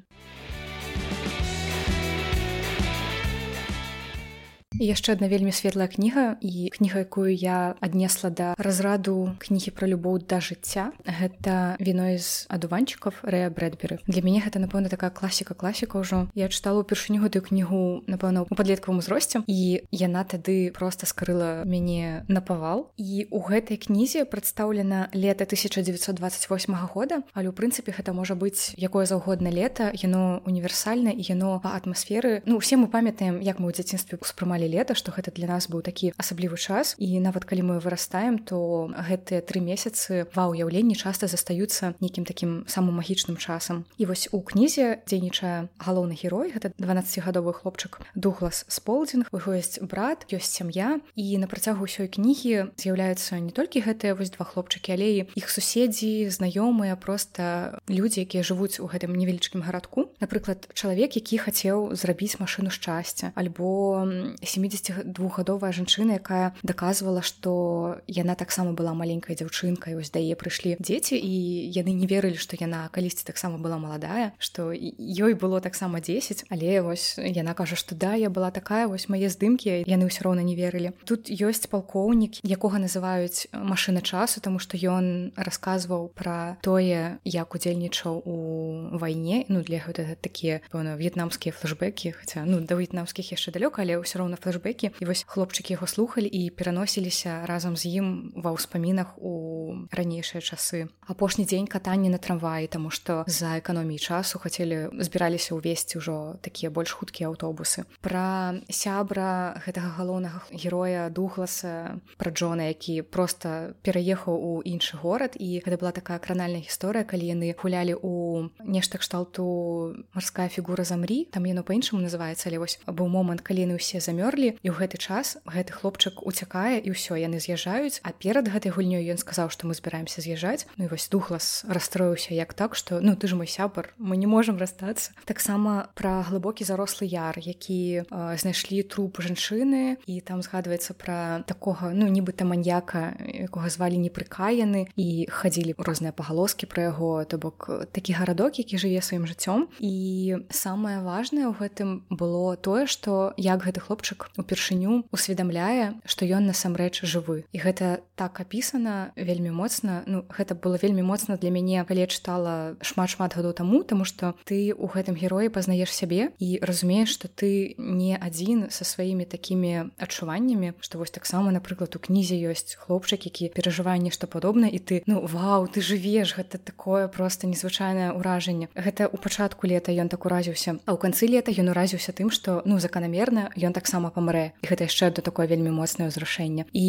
[SPEAKER 2] яшчэ одна вельмі светлая кніга і кніга якую я аднесла да разраду кнігі пра любоў да жыцця гэта віно з адуванчыков рэя брэдберы для мяне гэта напэўна такая класіка класіка ўжо я чытала ўпершыню гэтую кнігу напэўна у падлеткавым узросце і яна тады просто скрыла мяне напавал і у гэтай кнізе прадстаўлена лета 1928 года. Але ў прынцыпе гэта можа быць якое заўгодна лета яно універсальна яно па атмасферы ну усе мы памятаем як мы ў дзяцінстве успрымалі чакалі лета што гэта для нас быў такі асаблівы час. І нават калі мы вырастаем то гэтыя тры месяцы ва ўяўленні часта застаюцца нейкім такім самым магічным часам. І вось у кнізе дзейнічае галоўны герой гэта 12гадовы хлопчык дуглас сполдзінг. Ёсць брат ёсць сям'я. І на працягу ўсёй кнігі з'яўляюцца не толькі гэтыя вось два хлопчыкі але іх суседзі знаёмыя просто людзі якія жывуць у гэтым невялічкім гарадку. Напрыклад чалавек які хацеў зрабіць машыну шчасця альбо 72гадовая жанчына якая даказвала што яна таксама была маленькай дзяўчынкай вось да яе прыйшлі дзеці і яны не верылі што яна калісьці таксама была маладая што ёй было таксама 10 але вось яна кажа што да я была такая вось мае здымкі яны ўсё роўна не верылі. Тут ёсць палкоўнік якога называюць машына часу тому што ён расказваў пра тое як удзельнічаў у вайне. Ну для гэта такія пэўна в'етнамскія флэшбэкі хаця ну да в'етнамскіх яшчэ далёка але ўсё роўна флэшбэкі і вось хлопчыкі яго слухалі і пераносіліся разам з ім ва ўспамінах у ранейшыя часы. Апошні дзень катання на трамваі таму што за эканоміі часу хацелі збіраліся ўвесці ўжо такія больш хуткія аўтобусы. Пра сябра гэтага галоўнага героя дугласа пра Джона які просто пераехаў у іншы горад. І гэта была такая кранальная гісторыя калі яны гулялі у нешта кшталту марская фігура замрі там яно по-іншаму называецца але вось быў момант калі яны ўсе замёр памёрлі і ў гэты час гэты хлопчык уцякае і ўсё яны з'язджаюць а перад гэтай гульнёй ён сказаў што мы збіраемся з'язджаць. Ну і вось духлас расстроіўся як так што ну ты ж мой сябар мы не можемм расстацца. Таксама пра глыбокі зарослы яр які э, знайшлі труп жанчыны і там згадваецца пра такога ну нібыта маньяка якога звалі непрыкаяны і хадзілі розныя пагалоскі пра яго то бок такі гарадок які жыве сваім жыццём. І самае важное ў гэтым было тое што як гэты хлопчык упершыню усведамляе што ён насамрэч жывы. І гэта так апісана вельмі моцна. Ну гэта было вельмі моцна для мяне калі чытала шмат шмат гадоў таму таму што ты у гэтым героі пазнаеш сябе і разумееш што ты не адзін са сваімі такімі адчуваннямі што вось таксама напрыклад у кнізе ёсць хлопчык які перажывае нешта падобна і ты ну вау ты жывеш гэта такое просто незвычайнае ўражанне. Гэта у пачатку лета ён так уразіўся а ў канцы лета ён уразіўся тым што ну заканамерна ён таксама памрэ. І гэта яшчэ да такое вельмі моцнае ўзрашэнне. І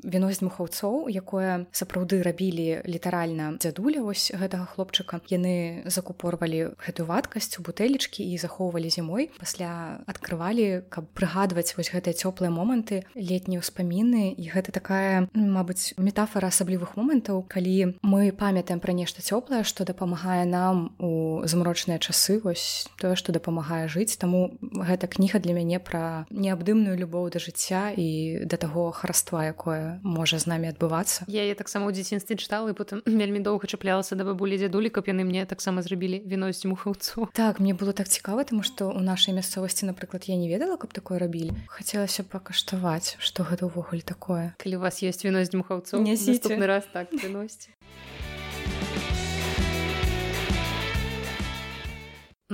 [SPEAKER 2] віно з дмухаўцоў якое сапраўды рабілі літаральна дзядуля вось гэтага хлопчыка. Яны закупорвалі гэтую вадкасць у бутэлечкі і захоўвалі зімой. Пасля адкрывалі каб прыгадваць вось гэтыя цёплыя моманты летнія ўспаміны. І гэта такая Мабыць метафора асаблівых момантаў калі мы памятаем пра нешта цёплае што дапамагае нам у змрочныя часы вось тое што дапамагае жыць. Таму гэта кніга для мяне пра не неабдымную любоў да жыцця і да таго хараства якое можа з намі адбывацца.
[SPEAKER 1] Я я таксама ў дзяцінстве чытала і потым вельмі доўга чаплялася да бабулі дзядулі каб яны мне таксама зрабілі віносць мухаўцу.
[SPEAKER 2] Так мне было так цікава тому што у нашай мясцовасці напрыклад я не ведала каб такое рабілі. Хацелася пакаштаваць што гэта ўвогуле такое.
[SPEAKER 1] Калі у вас есть віносць мухаўцу не раз так выносць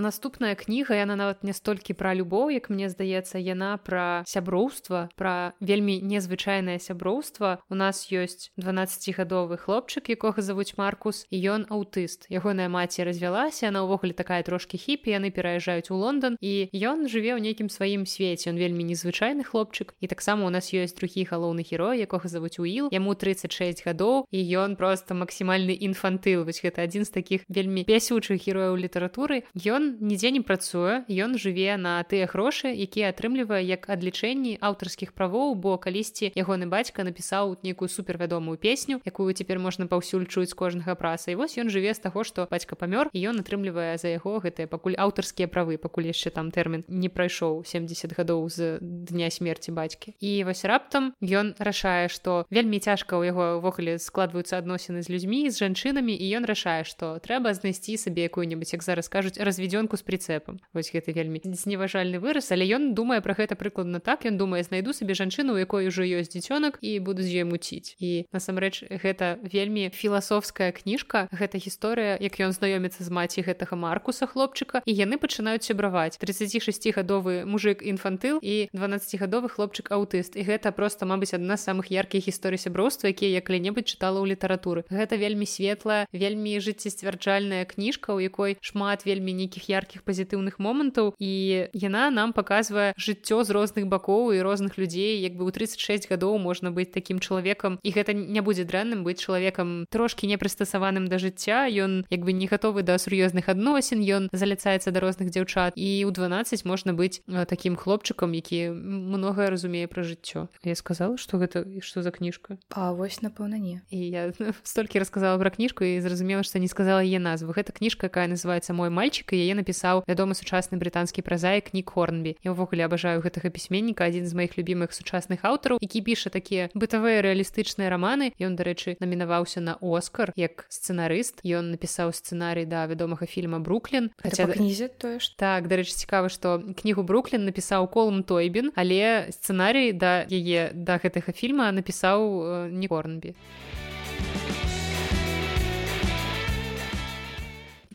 [SPEAKER 1] наступная кніга яна нават не столькі пра любоў як мне здаецца яна пра сяброўства пра вельмі незвычайнае сяброўства. У нас ёсць 12гадовы хлопчык якога завуць маркус і ён аўтыст. Ягоная маці развялася она ўвогуле такая трошки хіпі яны пераязджаюць у Лондон і ён жыве ў нейкім сваім свеце. Он вельмі незвычайны хлопчык. І таксама у нас ёсць другі галоўны герой якога завуць уіл яму 36 гадоў і ён просто максімальны інфантыл. Вось гэта адзін з таких вельмі пясючых герояў літаратуры. Ён нідзе не працуе ён жыве на тыя грошы якія атрымлівае як адлічэнні аўтарскіх правоў бо калісьці ягоны бацька напісаў нейкую супервядомую песню якую цяпер можна паўсюль чуць кожнага праса. І вось ён жыве з таго што бацька памёр і ён атрымлівае за яго гэтыя пакуль аўтарскія правы пакуль яшчэ там тэрмін не прайшоў 70 гадоў з дня смерти бацькі. І вось раптам ён рашае што вельмі цяжка ў яго ўвогуле складваюцца адносіны з людзьмі з жанчынамі і ён рашае што трэба знайсці сабе якую-небудзь як зараз кажуць разведёнку з прыцэпам вось гэта вельмі зневажальны выраз але ён думае про гэта прыкладна так. Ён думае знайду сабе жанчыну у якой ужо ёсць дзіцёнак і буду з ёй муціць. І насамрэч гэта вельмі філасофская кніжка гэта гісторыя як ён знаёміцца з маці гэтага маркуса хлопчыка і яны пачынаюць сябраваць. 36гадовы мужик інфантыл і 12гадовы хлопчык аўтыст і гэта просто мабыць адна з самых яркіх гісторый сяброўства якія я калі-небудзь чытала ў літаратуры. Гэта вельмі светлая вельмі жыццесцвярджальная кніжка у якой шмат вельмі нейкіх яркіх пазітыўных момантаў і яна нам показвае жыццё з розных бакоў і розных людзей як бы ў 36 гадоў можна быць таким чалавекам. І гэта не будзе дрэнным быць чалавекам трошки не прыстасаваным да жыцця. Ён як бы не гатовы да сур'ёзных адносін ён заляцаецца да розных дзяўчат. І ў 12 можна быць таким хлопчыкам які многае разумее пра жыццё. Я сказала что гэта что за кніжка?
[SPEAKER 2] А вось напэўна не.
[SPEAKER 1] І я столькі рассказала пра кніжку і зразумела што не сказала яе назву гэта кніжка якая называется мой мальчик і яе напісаў вядомы сучасны брытанскі празаік нік хорнбі. Я ўвогуле абажаю гэтага пісьменніка адзін з маіх любімых сучасных аўтараў які піша такія бытавыя рэалістычныя раманы. Ён дарэчы намінаваўся на оскар як сцэнарыст. Ён напісаў сцэнарый да вядомага фільма бруклін
[SPEAKER 2] хаця кнізе тое ж
[SPEAKER 1] так дарэчы цікава што кнігу бруклін напісаў колум тойбін але сцэнарый да яе да гэтага фільма напісаў э, не корнбі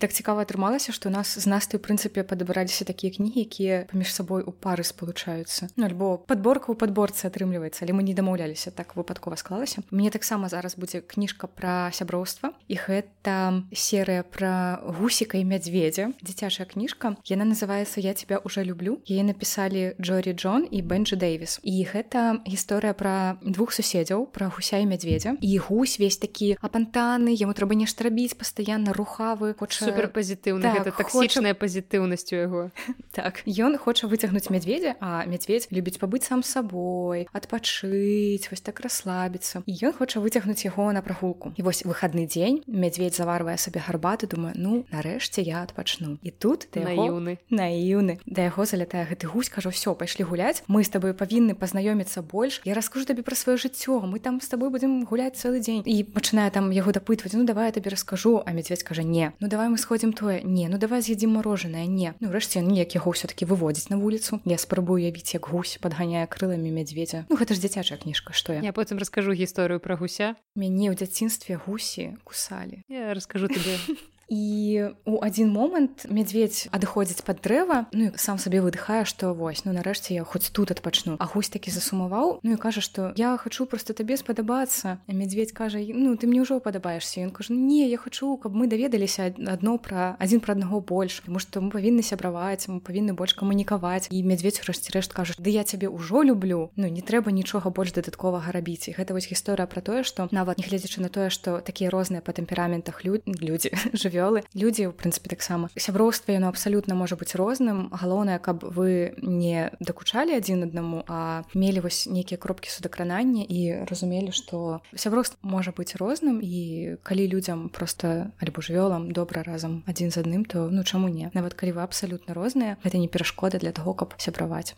[SPEAKER 2] так цікава атрымалася што у нас з насты ў прынцыпе падабраліся такія кнігі якія паміж сабой у пары спалучаюцца. Ну, альбо подборка ў падборцы атрымліваецца але мы не дамаўляліся так выпадкова склалася. Мне таксама зараз будзе кніжка пра сяброўства і гэта серыя пра гусіка і мядзведзя. Дзіцячая кніжка. Яна называется я тебя уже люблю яе напісалі Джорі Джон і бенджи Дэвіс. І гэта гісторыя пра двух суседзяў пра гуся і мядзведзя. І гусь весь такі апантаны яму трэба нешта рабіць пастаянна рухавы хоча
[SPEAKER 1] супер пазітыўна так, гэта таксічная хоча... пазітыўнасць у яго
[SPEAKER 2] так. Ён хоча выцягнуць мядзведзя а мядзведь любіць пабыць сам сабой адпачыць вось так расслабіцца і ён хоча выцягнуць яго на прагулку і вось выхадны дзень мядзведь заварвае сабе гарбаты думаю ну нарэшце я адпачну і тут
[SPEAKER 1] наіўны
[SPEAKER 2] наіўны да яго залятае гэты гусь кажу все пайшлі гуляць мы з табой павінны пазнаёміцца больш я раскажу табе пра сваё жыццё мы там з тобой будзем гуляць цэлы дзень і пачынае там яго дапытваць ну давай я табе раскажу а мядзведь кажа не ну давай мы сходзім тое не ну давай з'едзім морожаное не. Ну рэшце ніяк яго ўсё-таки выводзіць на вуліцу я спрабую явіць як гусь подганяе крыламі мядзведзя ну гэта ж дзіцячая кніжка што я?
[SPEAKER 1] Я потым раскажу гісторыю пра гуся.
[SPEAKER 2] Мяне ў дзяцінстве гусі кусалі
[SPEAKER 1] я раскажу тебе
[SPEAKER 2] і у адзін момант мядзведь адыходзіць пад дрэва ну сам сабе выдыхае што вось ну нарэшце я хоць тут адпачну а гусь такі засумаваў ну і кажа што я хачу просто табе спадабацца мядзведь кажа ну ты мне ўжо падабаешься ён кажа не я хачу каб мы даведаліся адно пра адзін пра аднаго больш тому што мы павінны сябраваць мы павінны больш камунікаваць і мядзведь урэшце рэшт кажа ды я цябе ўжо люблю ну не трэба нічога больш дадатковага рабіць. І гэта вось гісторыя пра тое што нават нягледзячы на тое што такія розныя па тэмпераментах люд людзі жыве жывёлы людзі у прынцыпе таксама сяброўства яно абсалютна можа быць розным галоўнае каб вы не дакучалі адзін аднаму а мелі вось нейкія кропкі судакранання і разумелі што сяброўства можа быць розным і калі людзям просто альбо жывёлам добра разам адзін з адным то ну чаму не. Нават калі вы абсалютна розныя гэта не перашкода для таго каб сябраваць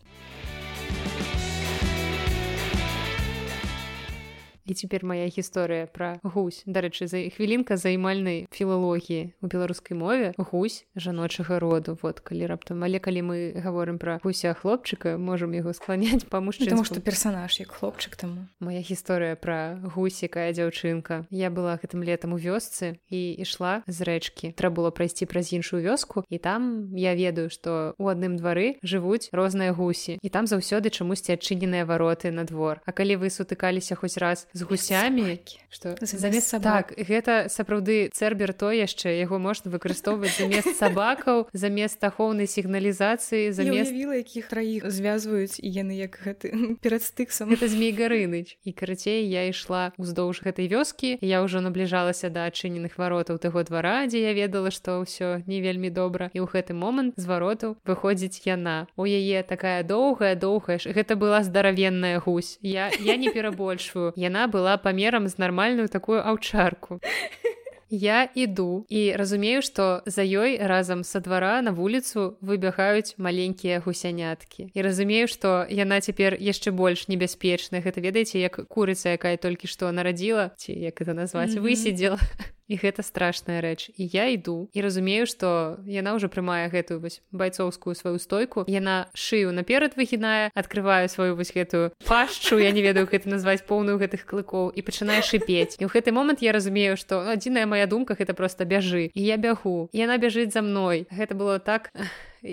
[SPEAKER 1] і цяпер моя гісторыя пра гусь. Дарэчы за хвілінка займальнай філалогіі у беларускай мове гусь жаночага роду. Вот калі раптам. Але калі мы гаворым пра гуся хлопчыка можам яго скланяць па мужчыну
[SPEAKER 2] Таму што персанаж як хлопчык таму.
[SPEAKER 1] Моя гісторыя пра гусікая дзяўчынка. Я была гэтым летом у вёсцы і ішла з рэчкі. Трэба было прайсці праз іншую вёску і там я ведаю што у адным двары жывуць розныя гусі і там заўсёды чамусьці адчыненыя вароты на двор. А калі вы сутыкаліся хоць раз з гусямі
[SPEAKER 2] что
[SPEAKER 1] замест так гэта сапраўды цербер то яшчэ яго можна выкарыстоўваць замест сабакаў замест ахоўнай сігналізацыі замест
[SPEAKER 2] якіх раіх звязваюць і яны як гэты перад стыксам.
[SPEAKER 1] Это змей гарыныч. І карацей я ішла уздоўж гэтай вёскі. Я ўжо набліжалася да адчыненых варотаў таго двара дзе я ведала што ўсё не вельмі добра. І ў гэты момант з варотаў выходзіць яна. У яе такая доўгая доўгая ж гэта была здаравенная гусь. Я я не перабольшваю. Яна была памерам з нармальную такую аўчарку Я іду і разумею, што за ёй разам са двара на вуліцу выбягаюць маленькія гусяняткі. І разумею, што яна цяпер яшчэ больш небяспечная. Гэта ведаеце, як курыца, якая толькі што нарадзіла ці як это назваць mm -hmm. высидзела і гэта страшная рэч. І я іду і разумею што яна ўжо прымае гэтую вось байцоўскую сваю стойку. Яна шыю наперад выгінае открываю сваю вось гэтую пашчу я не ведаю гэта назваць поўную гэтых клыкоў і пачынае шыпець. І ў гэты момант я разумею што адзіная моя думка гэта просто бяжы. І я бягу. Яна бяжыць за мной. Гэта было так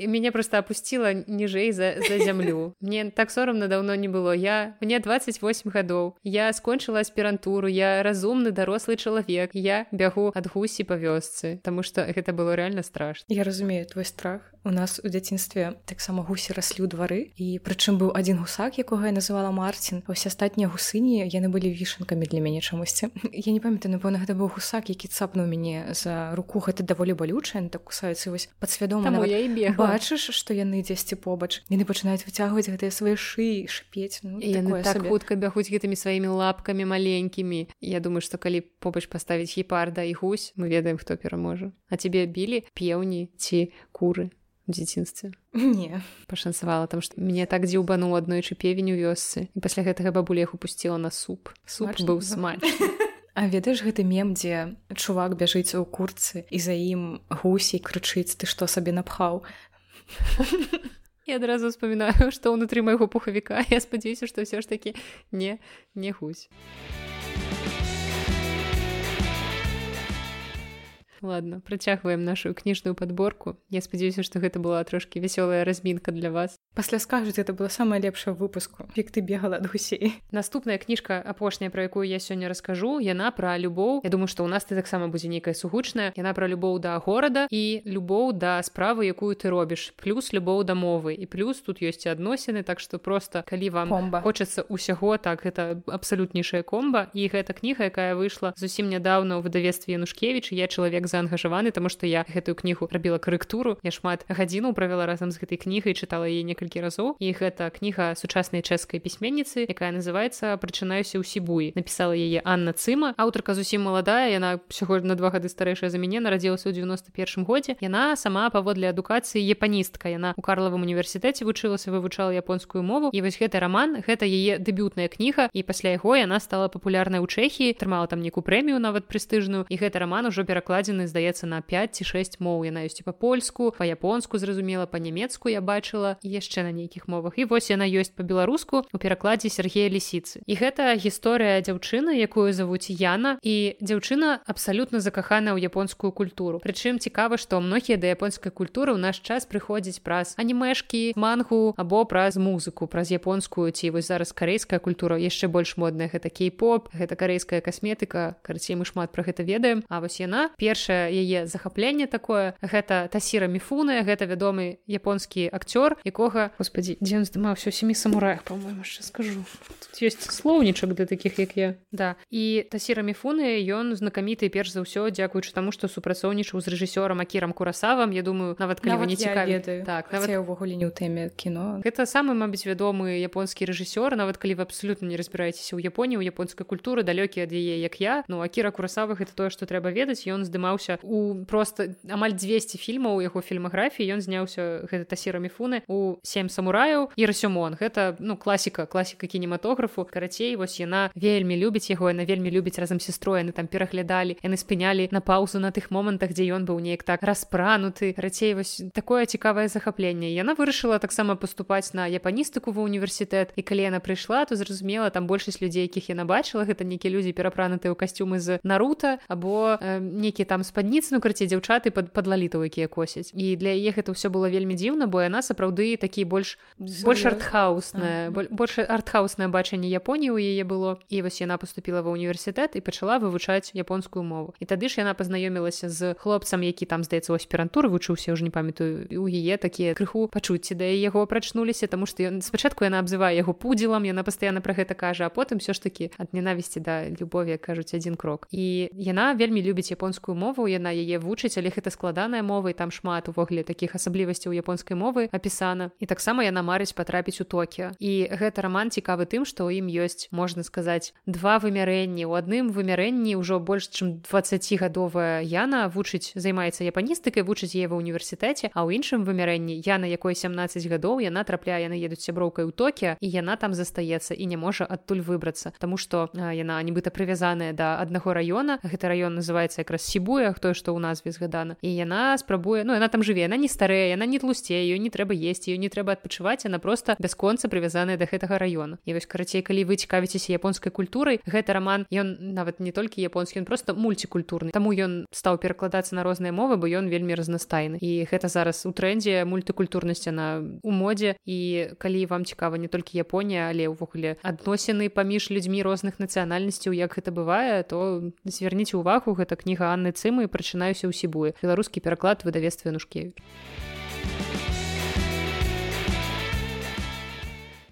[SPEAKER 1] мяне просто опусціла ніжэй за, за зямлю мне так сорамна даўно не было. Я мне 28 гадоў я скончыла аспірантуру я разумны дарослы чалавек я бягу ад гусі па вёсцы Таму что гэта было реально страшно.
[SPEAKER 2] Я разумею твой страх у нас у дзяцінстве таксама гусі раслі ў двары. І прычым быў адзін гусак якога я называла Марцін. Усе астатнія гусыні яны былі вішанкамі для мяне чамусьці. Я не памятаю напэўна гэта быў гусак які цапнуў мяне за руку. Гэта даволі балючая так кусаюцца вось падсвядома
[SPEAKER 1] я і бегла
[SPEAKER 2] бачыш што яны дзесьці побач. Яны пачынаюць выцягваць гэтыя свае шыі шпець. Ну,
[SPEAKER 1] яны так хутка бягуць гэтымі сваімі лапкамі маленькімі. Я думаю што калі побач паставіць гепарда і гусь мы ведаем хто пераможа. А цябе білі пеўні ці куры дзяцінстве?
[SPEAKER 2] Не.
[SPEAKER 1] Пашанцавала там што мне так дзіўбануў аднойчы певень у вёсцы і пасля гэтага бабуля іх упусціла на суп. Суп Смачна, быў смач.
[SPEAKER 2] А ведаеш гэты мем, дзе чувак бяжыць у курцы і за ім гусей крычыць ты што сабе напхаў?
[SPEAKER 1] Я адразу успамінаю, што ўнутры майго пухавіка. Я спадзяюся, што ўсё ж такі не не гусь. Ладно працягваем нашу кніжную подборку. Я спадзяюся что гэта была трошки вясёлая размінка для вас.
[SPEAKER 2] Пасля скажуць это было самое лепшае выпуску. Як ты бегала ад гусей
[SPEAKER 1] наступная кніжка апошняя про якую я сёння раскажу яна про любоў Я думаю что у нас ты таксама будзе нейкая сугучная. Яна про любоў да горада і любоў да справы якую ты робіш плюс любоў да мовы і плюс тут ёсць адносіны так что просто калі вам
[SPEAKER 2] комба.
[SPEAKER 1] хочацца усяго так это абсалютнейшая комба. І гэта кніга якая выйшла зусім нядаўна ў выдавестве янушкевич я чалавек заангажаваны тому что я гэтую кнігу рабіла карэктуру. Я шмат гадзіну правяла разам з гэтай кнігай чытала яе некалькі разоў. І гэта кніга сучаснай чэшскай пісьменніцы якая называется прачынаюся ў сібуі напісала яе Анна цыма аўтарка зусім маладая яна сяго на два гады старэйшая за мяне нарадзілася ў 91 годзе. Яна сама паводле адукацыі япаністка. Яна у карлавым універсітэце вучылася вывучала японскую мову. І вось гэты роман гэта яе дэбютная кніга. І пасля яго яна стала папулярнай у чэхі трымала там некую прэмію нават прэстыжную. І гэты роман ужо перакладзены яны здаецца на 5 ці 6 моў яна ёсць па-польску па-японску зразумела па-нямецку я бачыла яшчэ на нейкіх мовах. І вось яна ёсць па-беларуску у перакладзе Сергея лісіцы і гэта гісторыя дзяўчыны якую завуць Яна. І дзяўчына абсалютна закахана ў японскую культуру. Прычым цікава што многія да японскай культуры ў наш час прыходзіць праз анімешкі мангу або праз музыку праз японскую ці вось зараз карейская культура яшчэ больш модная гэта кей-поп гэта карейская касметыка карцей мы шмат про гэта ведаем. А вось яна першая першае яе захапленне такое. Гэта тасіра міфуны гэта вядомы японскі акцёр якога господи дзе ён здымаўся семі самураях по-моему яшчэ скажу. Тут ёсць слоўнічак для таких як я. Да. І тасіра міфуны ён знакаміты перш за ўсё дзякуючы таму што супрацоўнічаў з рэжысёрам акірам курасавам Я думаю нават калі нават не цікаві
[SPEAKER 2] так нават... увогуле не ў тэме кіно.
[SPEAKER 1] Гэта самы мабыць вядомы японскі рэжысёр нават калі вы абсолютно не разбіраецеся ў японіі у японскай культуры далёкі ад яе як я. Ну акіра курасавых это тое што трэба ведаць. Ён здымаўся зняўся у просто амаль 200 фільмаў яго фільмаграфіі ён зняўся гэта тасіра міфуны у сем самураяў і расёмон гэта ну класіка класіка кінематографу карацей вось яна вельмі любіць яго яна вельмі любіць разам сестрой яны там пераглядалі яны спынялі на паузу на тых момантах дзе ён быў неяк так распрануты. Рацей вось такое цікавае захапленне яна вырашыла таксама паступаць на япаністыку ва універсітэт і калі яна прыйшла то зразумела там большасць людзей якіх яна бачыла гэта нейкія людзі перапранутыя ў касцюмы з нарута або э, нейкі там спадніцы ну карці дзяўчаты пад падлалітаў якія косяць. І для яе гэта ўсё было вельмі дзіўна бо яна сапраўды такі больш больш артхаусная больш артхаусное бачанне Японіі ў яе было. І вось яна поступила ва універсітэт і пачала вывучаць японскую мову. І тады ж яна пазнаёмілася з хлопцам які там здаецца у аспірантуры вучыўся уже не памятаю у яе такія крыху пачуцці да яго прачнуліся тому что ён спачатку яна абзывае яго пудзілам яна пастаянна пра гэта кажа а потым все ж таки ад ненавісці да любові кажуць адзін крок. І яна вельмі любіць японскую мову яна яе вучыць але гэта складаная мова і там шмат увогуле таких асаблівасцяў японскай мовы апісана. І таксама яна марыць патрапіць у токіо. І гэта роман цікавы тым што ў ім ёсць можна сказаць два вымярэнні. У адным вымярэнні ўжо больш чым 20гадовая яна вучыць займаецца япаністыкай вучыць е ва універсітэце а ў іншым вымярэнні я на якой 17 гадоў яна трапляе яны едуць сяброўкай у токіо і яна там застаецца і не можа адтуль выбрацца. Таму што яна нібыта прывязаная да аднаго раёна. Гэты раён называется якраз сібуя хто што ў назве згадана і яна спрабуе ну яна там жыве яна не старая яна не тлусце ее не трэба есці ее не трэба адпачываць она просто бясконца прывязаная да гэтага района. І вось карацей калі вы цікавіцеся японскай культурай гэты роман ён нават не толькі японскі ён просто мульцікультурны таму ён стаў перакладацца на розныя мовы бо ён вельмі разнастайны. І гэта зараз у трэндзе мультыкультурнасці на у модзе. І калі вам цікава не толькі Японія але ўвогуле адносіны паміж людзьмі розных нацыянальнасцяў як гэта бывае то звярніце увагу гэта кніга Анны цымы прачынаюся ў сібуе беларускі пераклад выдавецтва нушкевич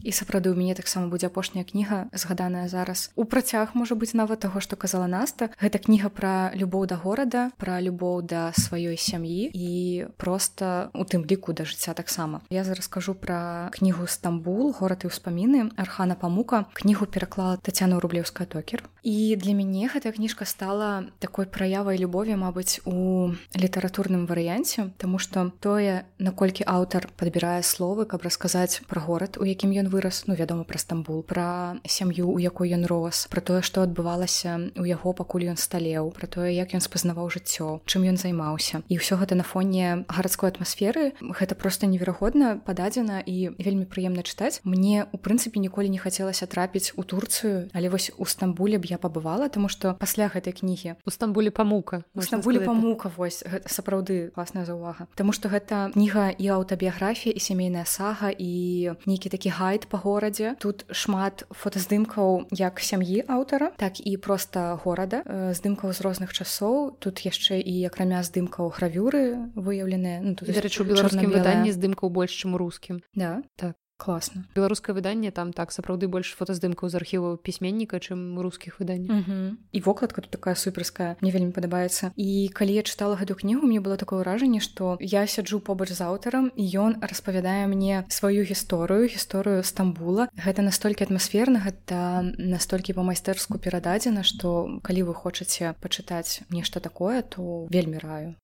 [SPEAKER 2] і сапраўды у мяне таксама будзе апошняя кніга згаданая зараз. У працяг можа быць нават таго што казала наста гэта кніга пра любоў да горада пра любоў да сваёй сям'і і просто у тым ліку да жыцця таксама. Я зараз скажу пра кнігу стамбул. Горад і ўспаміны архана памука. Кнігу пераклала татяна рублеўская токер і для мяне гэтая кніжка стала такой праявай любові мабыць у літаратурным варыянце тому что тое наколькі аўтар падбірае словы каб расказаць пра горад у якім ён вырас ну вядома пра стамбул пра сям'ю у якой ён рос про тое што адбывалася у яго пакуль ён сталеў про тое як ён спазнаваў жыццё чым ён займаўся. І ўсё гэта на фоне гарадской атмасферы. Гэта просто неверагодна пададзена і вельмі прыемна чытаць. Мне у прынцыпе ніколі не хацелася трапіць у турцыю але вось у стамбуле б я пабывала тому что пасля гэтай кнігі
[SPEAKER 1] у стамбуле памука
[SPEAKER 2] у стамбуле памука вось сапраўды класная заўвага. Таму что гэта кніга і аўтабіяграфія і сямейная сага і нейкі такі гайд гайд па горадзе тут шмат фотаздымкаў як сям'і аўтара так і проста горада э, здымкаў з розных часоў. Тут яшчэ і акрамя здымкаў гравюры выяўленыя ну,
[SPEAKER 1] рэчу беларускім выданні здымкаў больш чым рускім.
[SPEAKER 2] Да.
[SPEAKER 1] Так
[SPEAKER 2] класна
[SPEAKER 1] беларускае выданне там так сапраўды больш фотаздымкаў з архіваў пісьменніка чым рускіх выданняў
[SPEAKER 2] і вокладка тут такая суперская мне вельмі падабаецца і калі я чытала гэту кнігу мне было такое ўражанне што я сяджу побач з аўтарам і ён распавядае мне сваю гісторыю гісторыю стамбула. Гэта настолькі атмасферна гэта настолькі па-майстэрску перададзена што калі вы хочаце пачытаць нешта такое то вельмі раю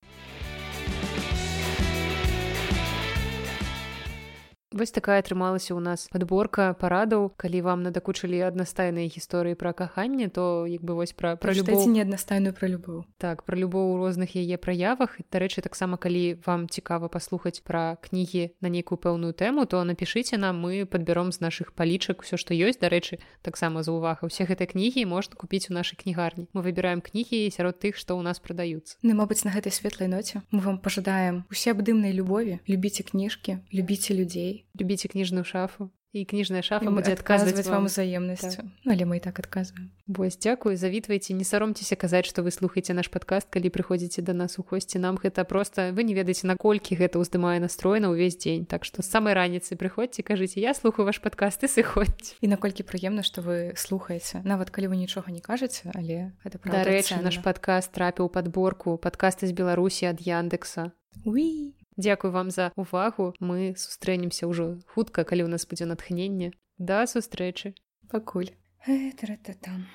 [SPEAKER 1] Вось такая атрымалася ў нас падборка парадаў. Калі вам надакучылі аднастайныя гісторыі пра каханне то як бы вось пра пра любоў.
[SPEAKER 2] не аднастайную пра любоў.
[SPEAKER 1] Так пра любоў у розных яе праявах. Дарэчы таксама калі вам цікава паслухаць пра кнігі на нейкую пэўную тэму то напішыце нам мы падбяром з нашых палічак все што ёсць. Дарэчы таксама за увага усе гэтай кнігі можна купіць у нашай кнігарні. Мы выбіраем кнігі сярод тых што ў нас прадаюцца.
[SPEAKER 2] Ну мабыць на гэтай светлай ноце мы вам пажадаем усе абдымнай любові. Любіце кніжкі любіце людзей
[SPEAKER 1] любіце кніжную шафу і кніжная шафа
[SPEAKER 2] будзе адказваць вам. узаемнасцю так. Ну, але мы і так адказваем
[SPEAKER 1] Вось дзякую завітвайце не саромцеся казаць што вы слухаеце наш падкаст калі прыходзіце да нас у госці нам гэта просто вы не ведаеце наколькі гэта ўздымае настрой на ўвесь дзень так што з самай раніцы прыходзьце кажыце я слухаю ваш падкаст і сыходзь
[SPEAKER 2] і наколькі прыемна што вы слухаеце нават калі вы нічога не кажаце але гэта
[SPEAKER 1] дарэчы наш падкаст трапіў падборку падкасты з беларусі ад яндекса.
[SPEAKER 2] Уи
[SPEAKER 1] Дзякуй вам за увагу. Мы сустрэнемся ўжо хутка калі ў нас будзе натхненне. Да сустрэчы.
[SPEAKER 2] Пакуль. Там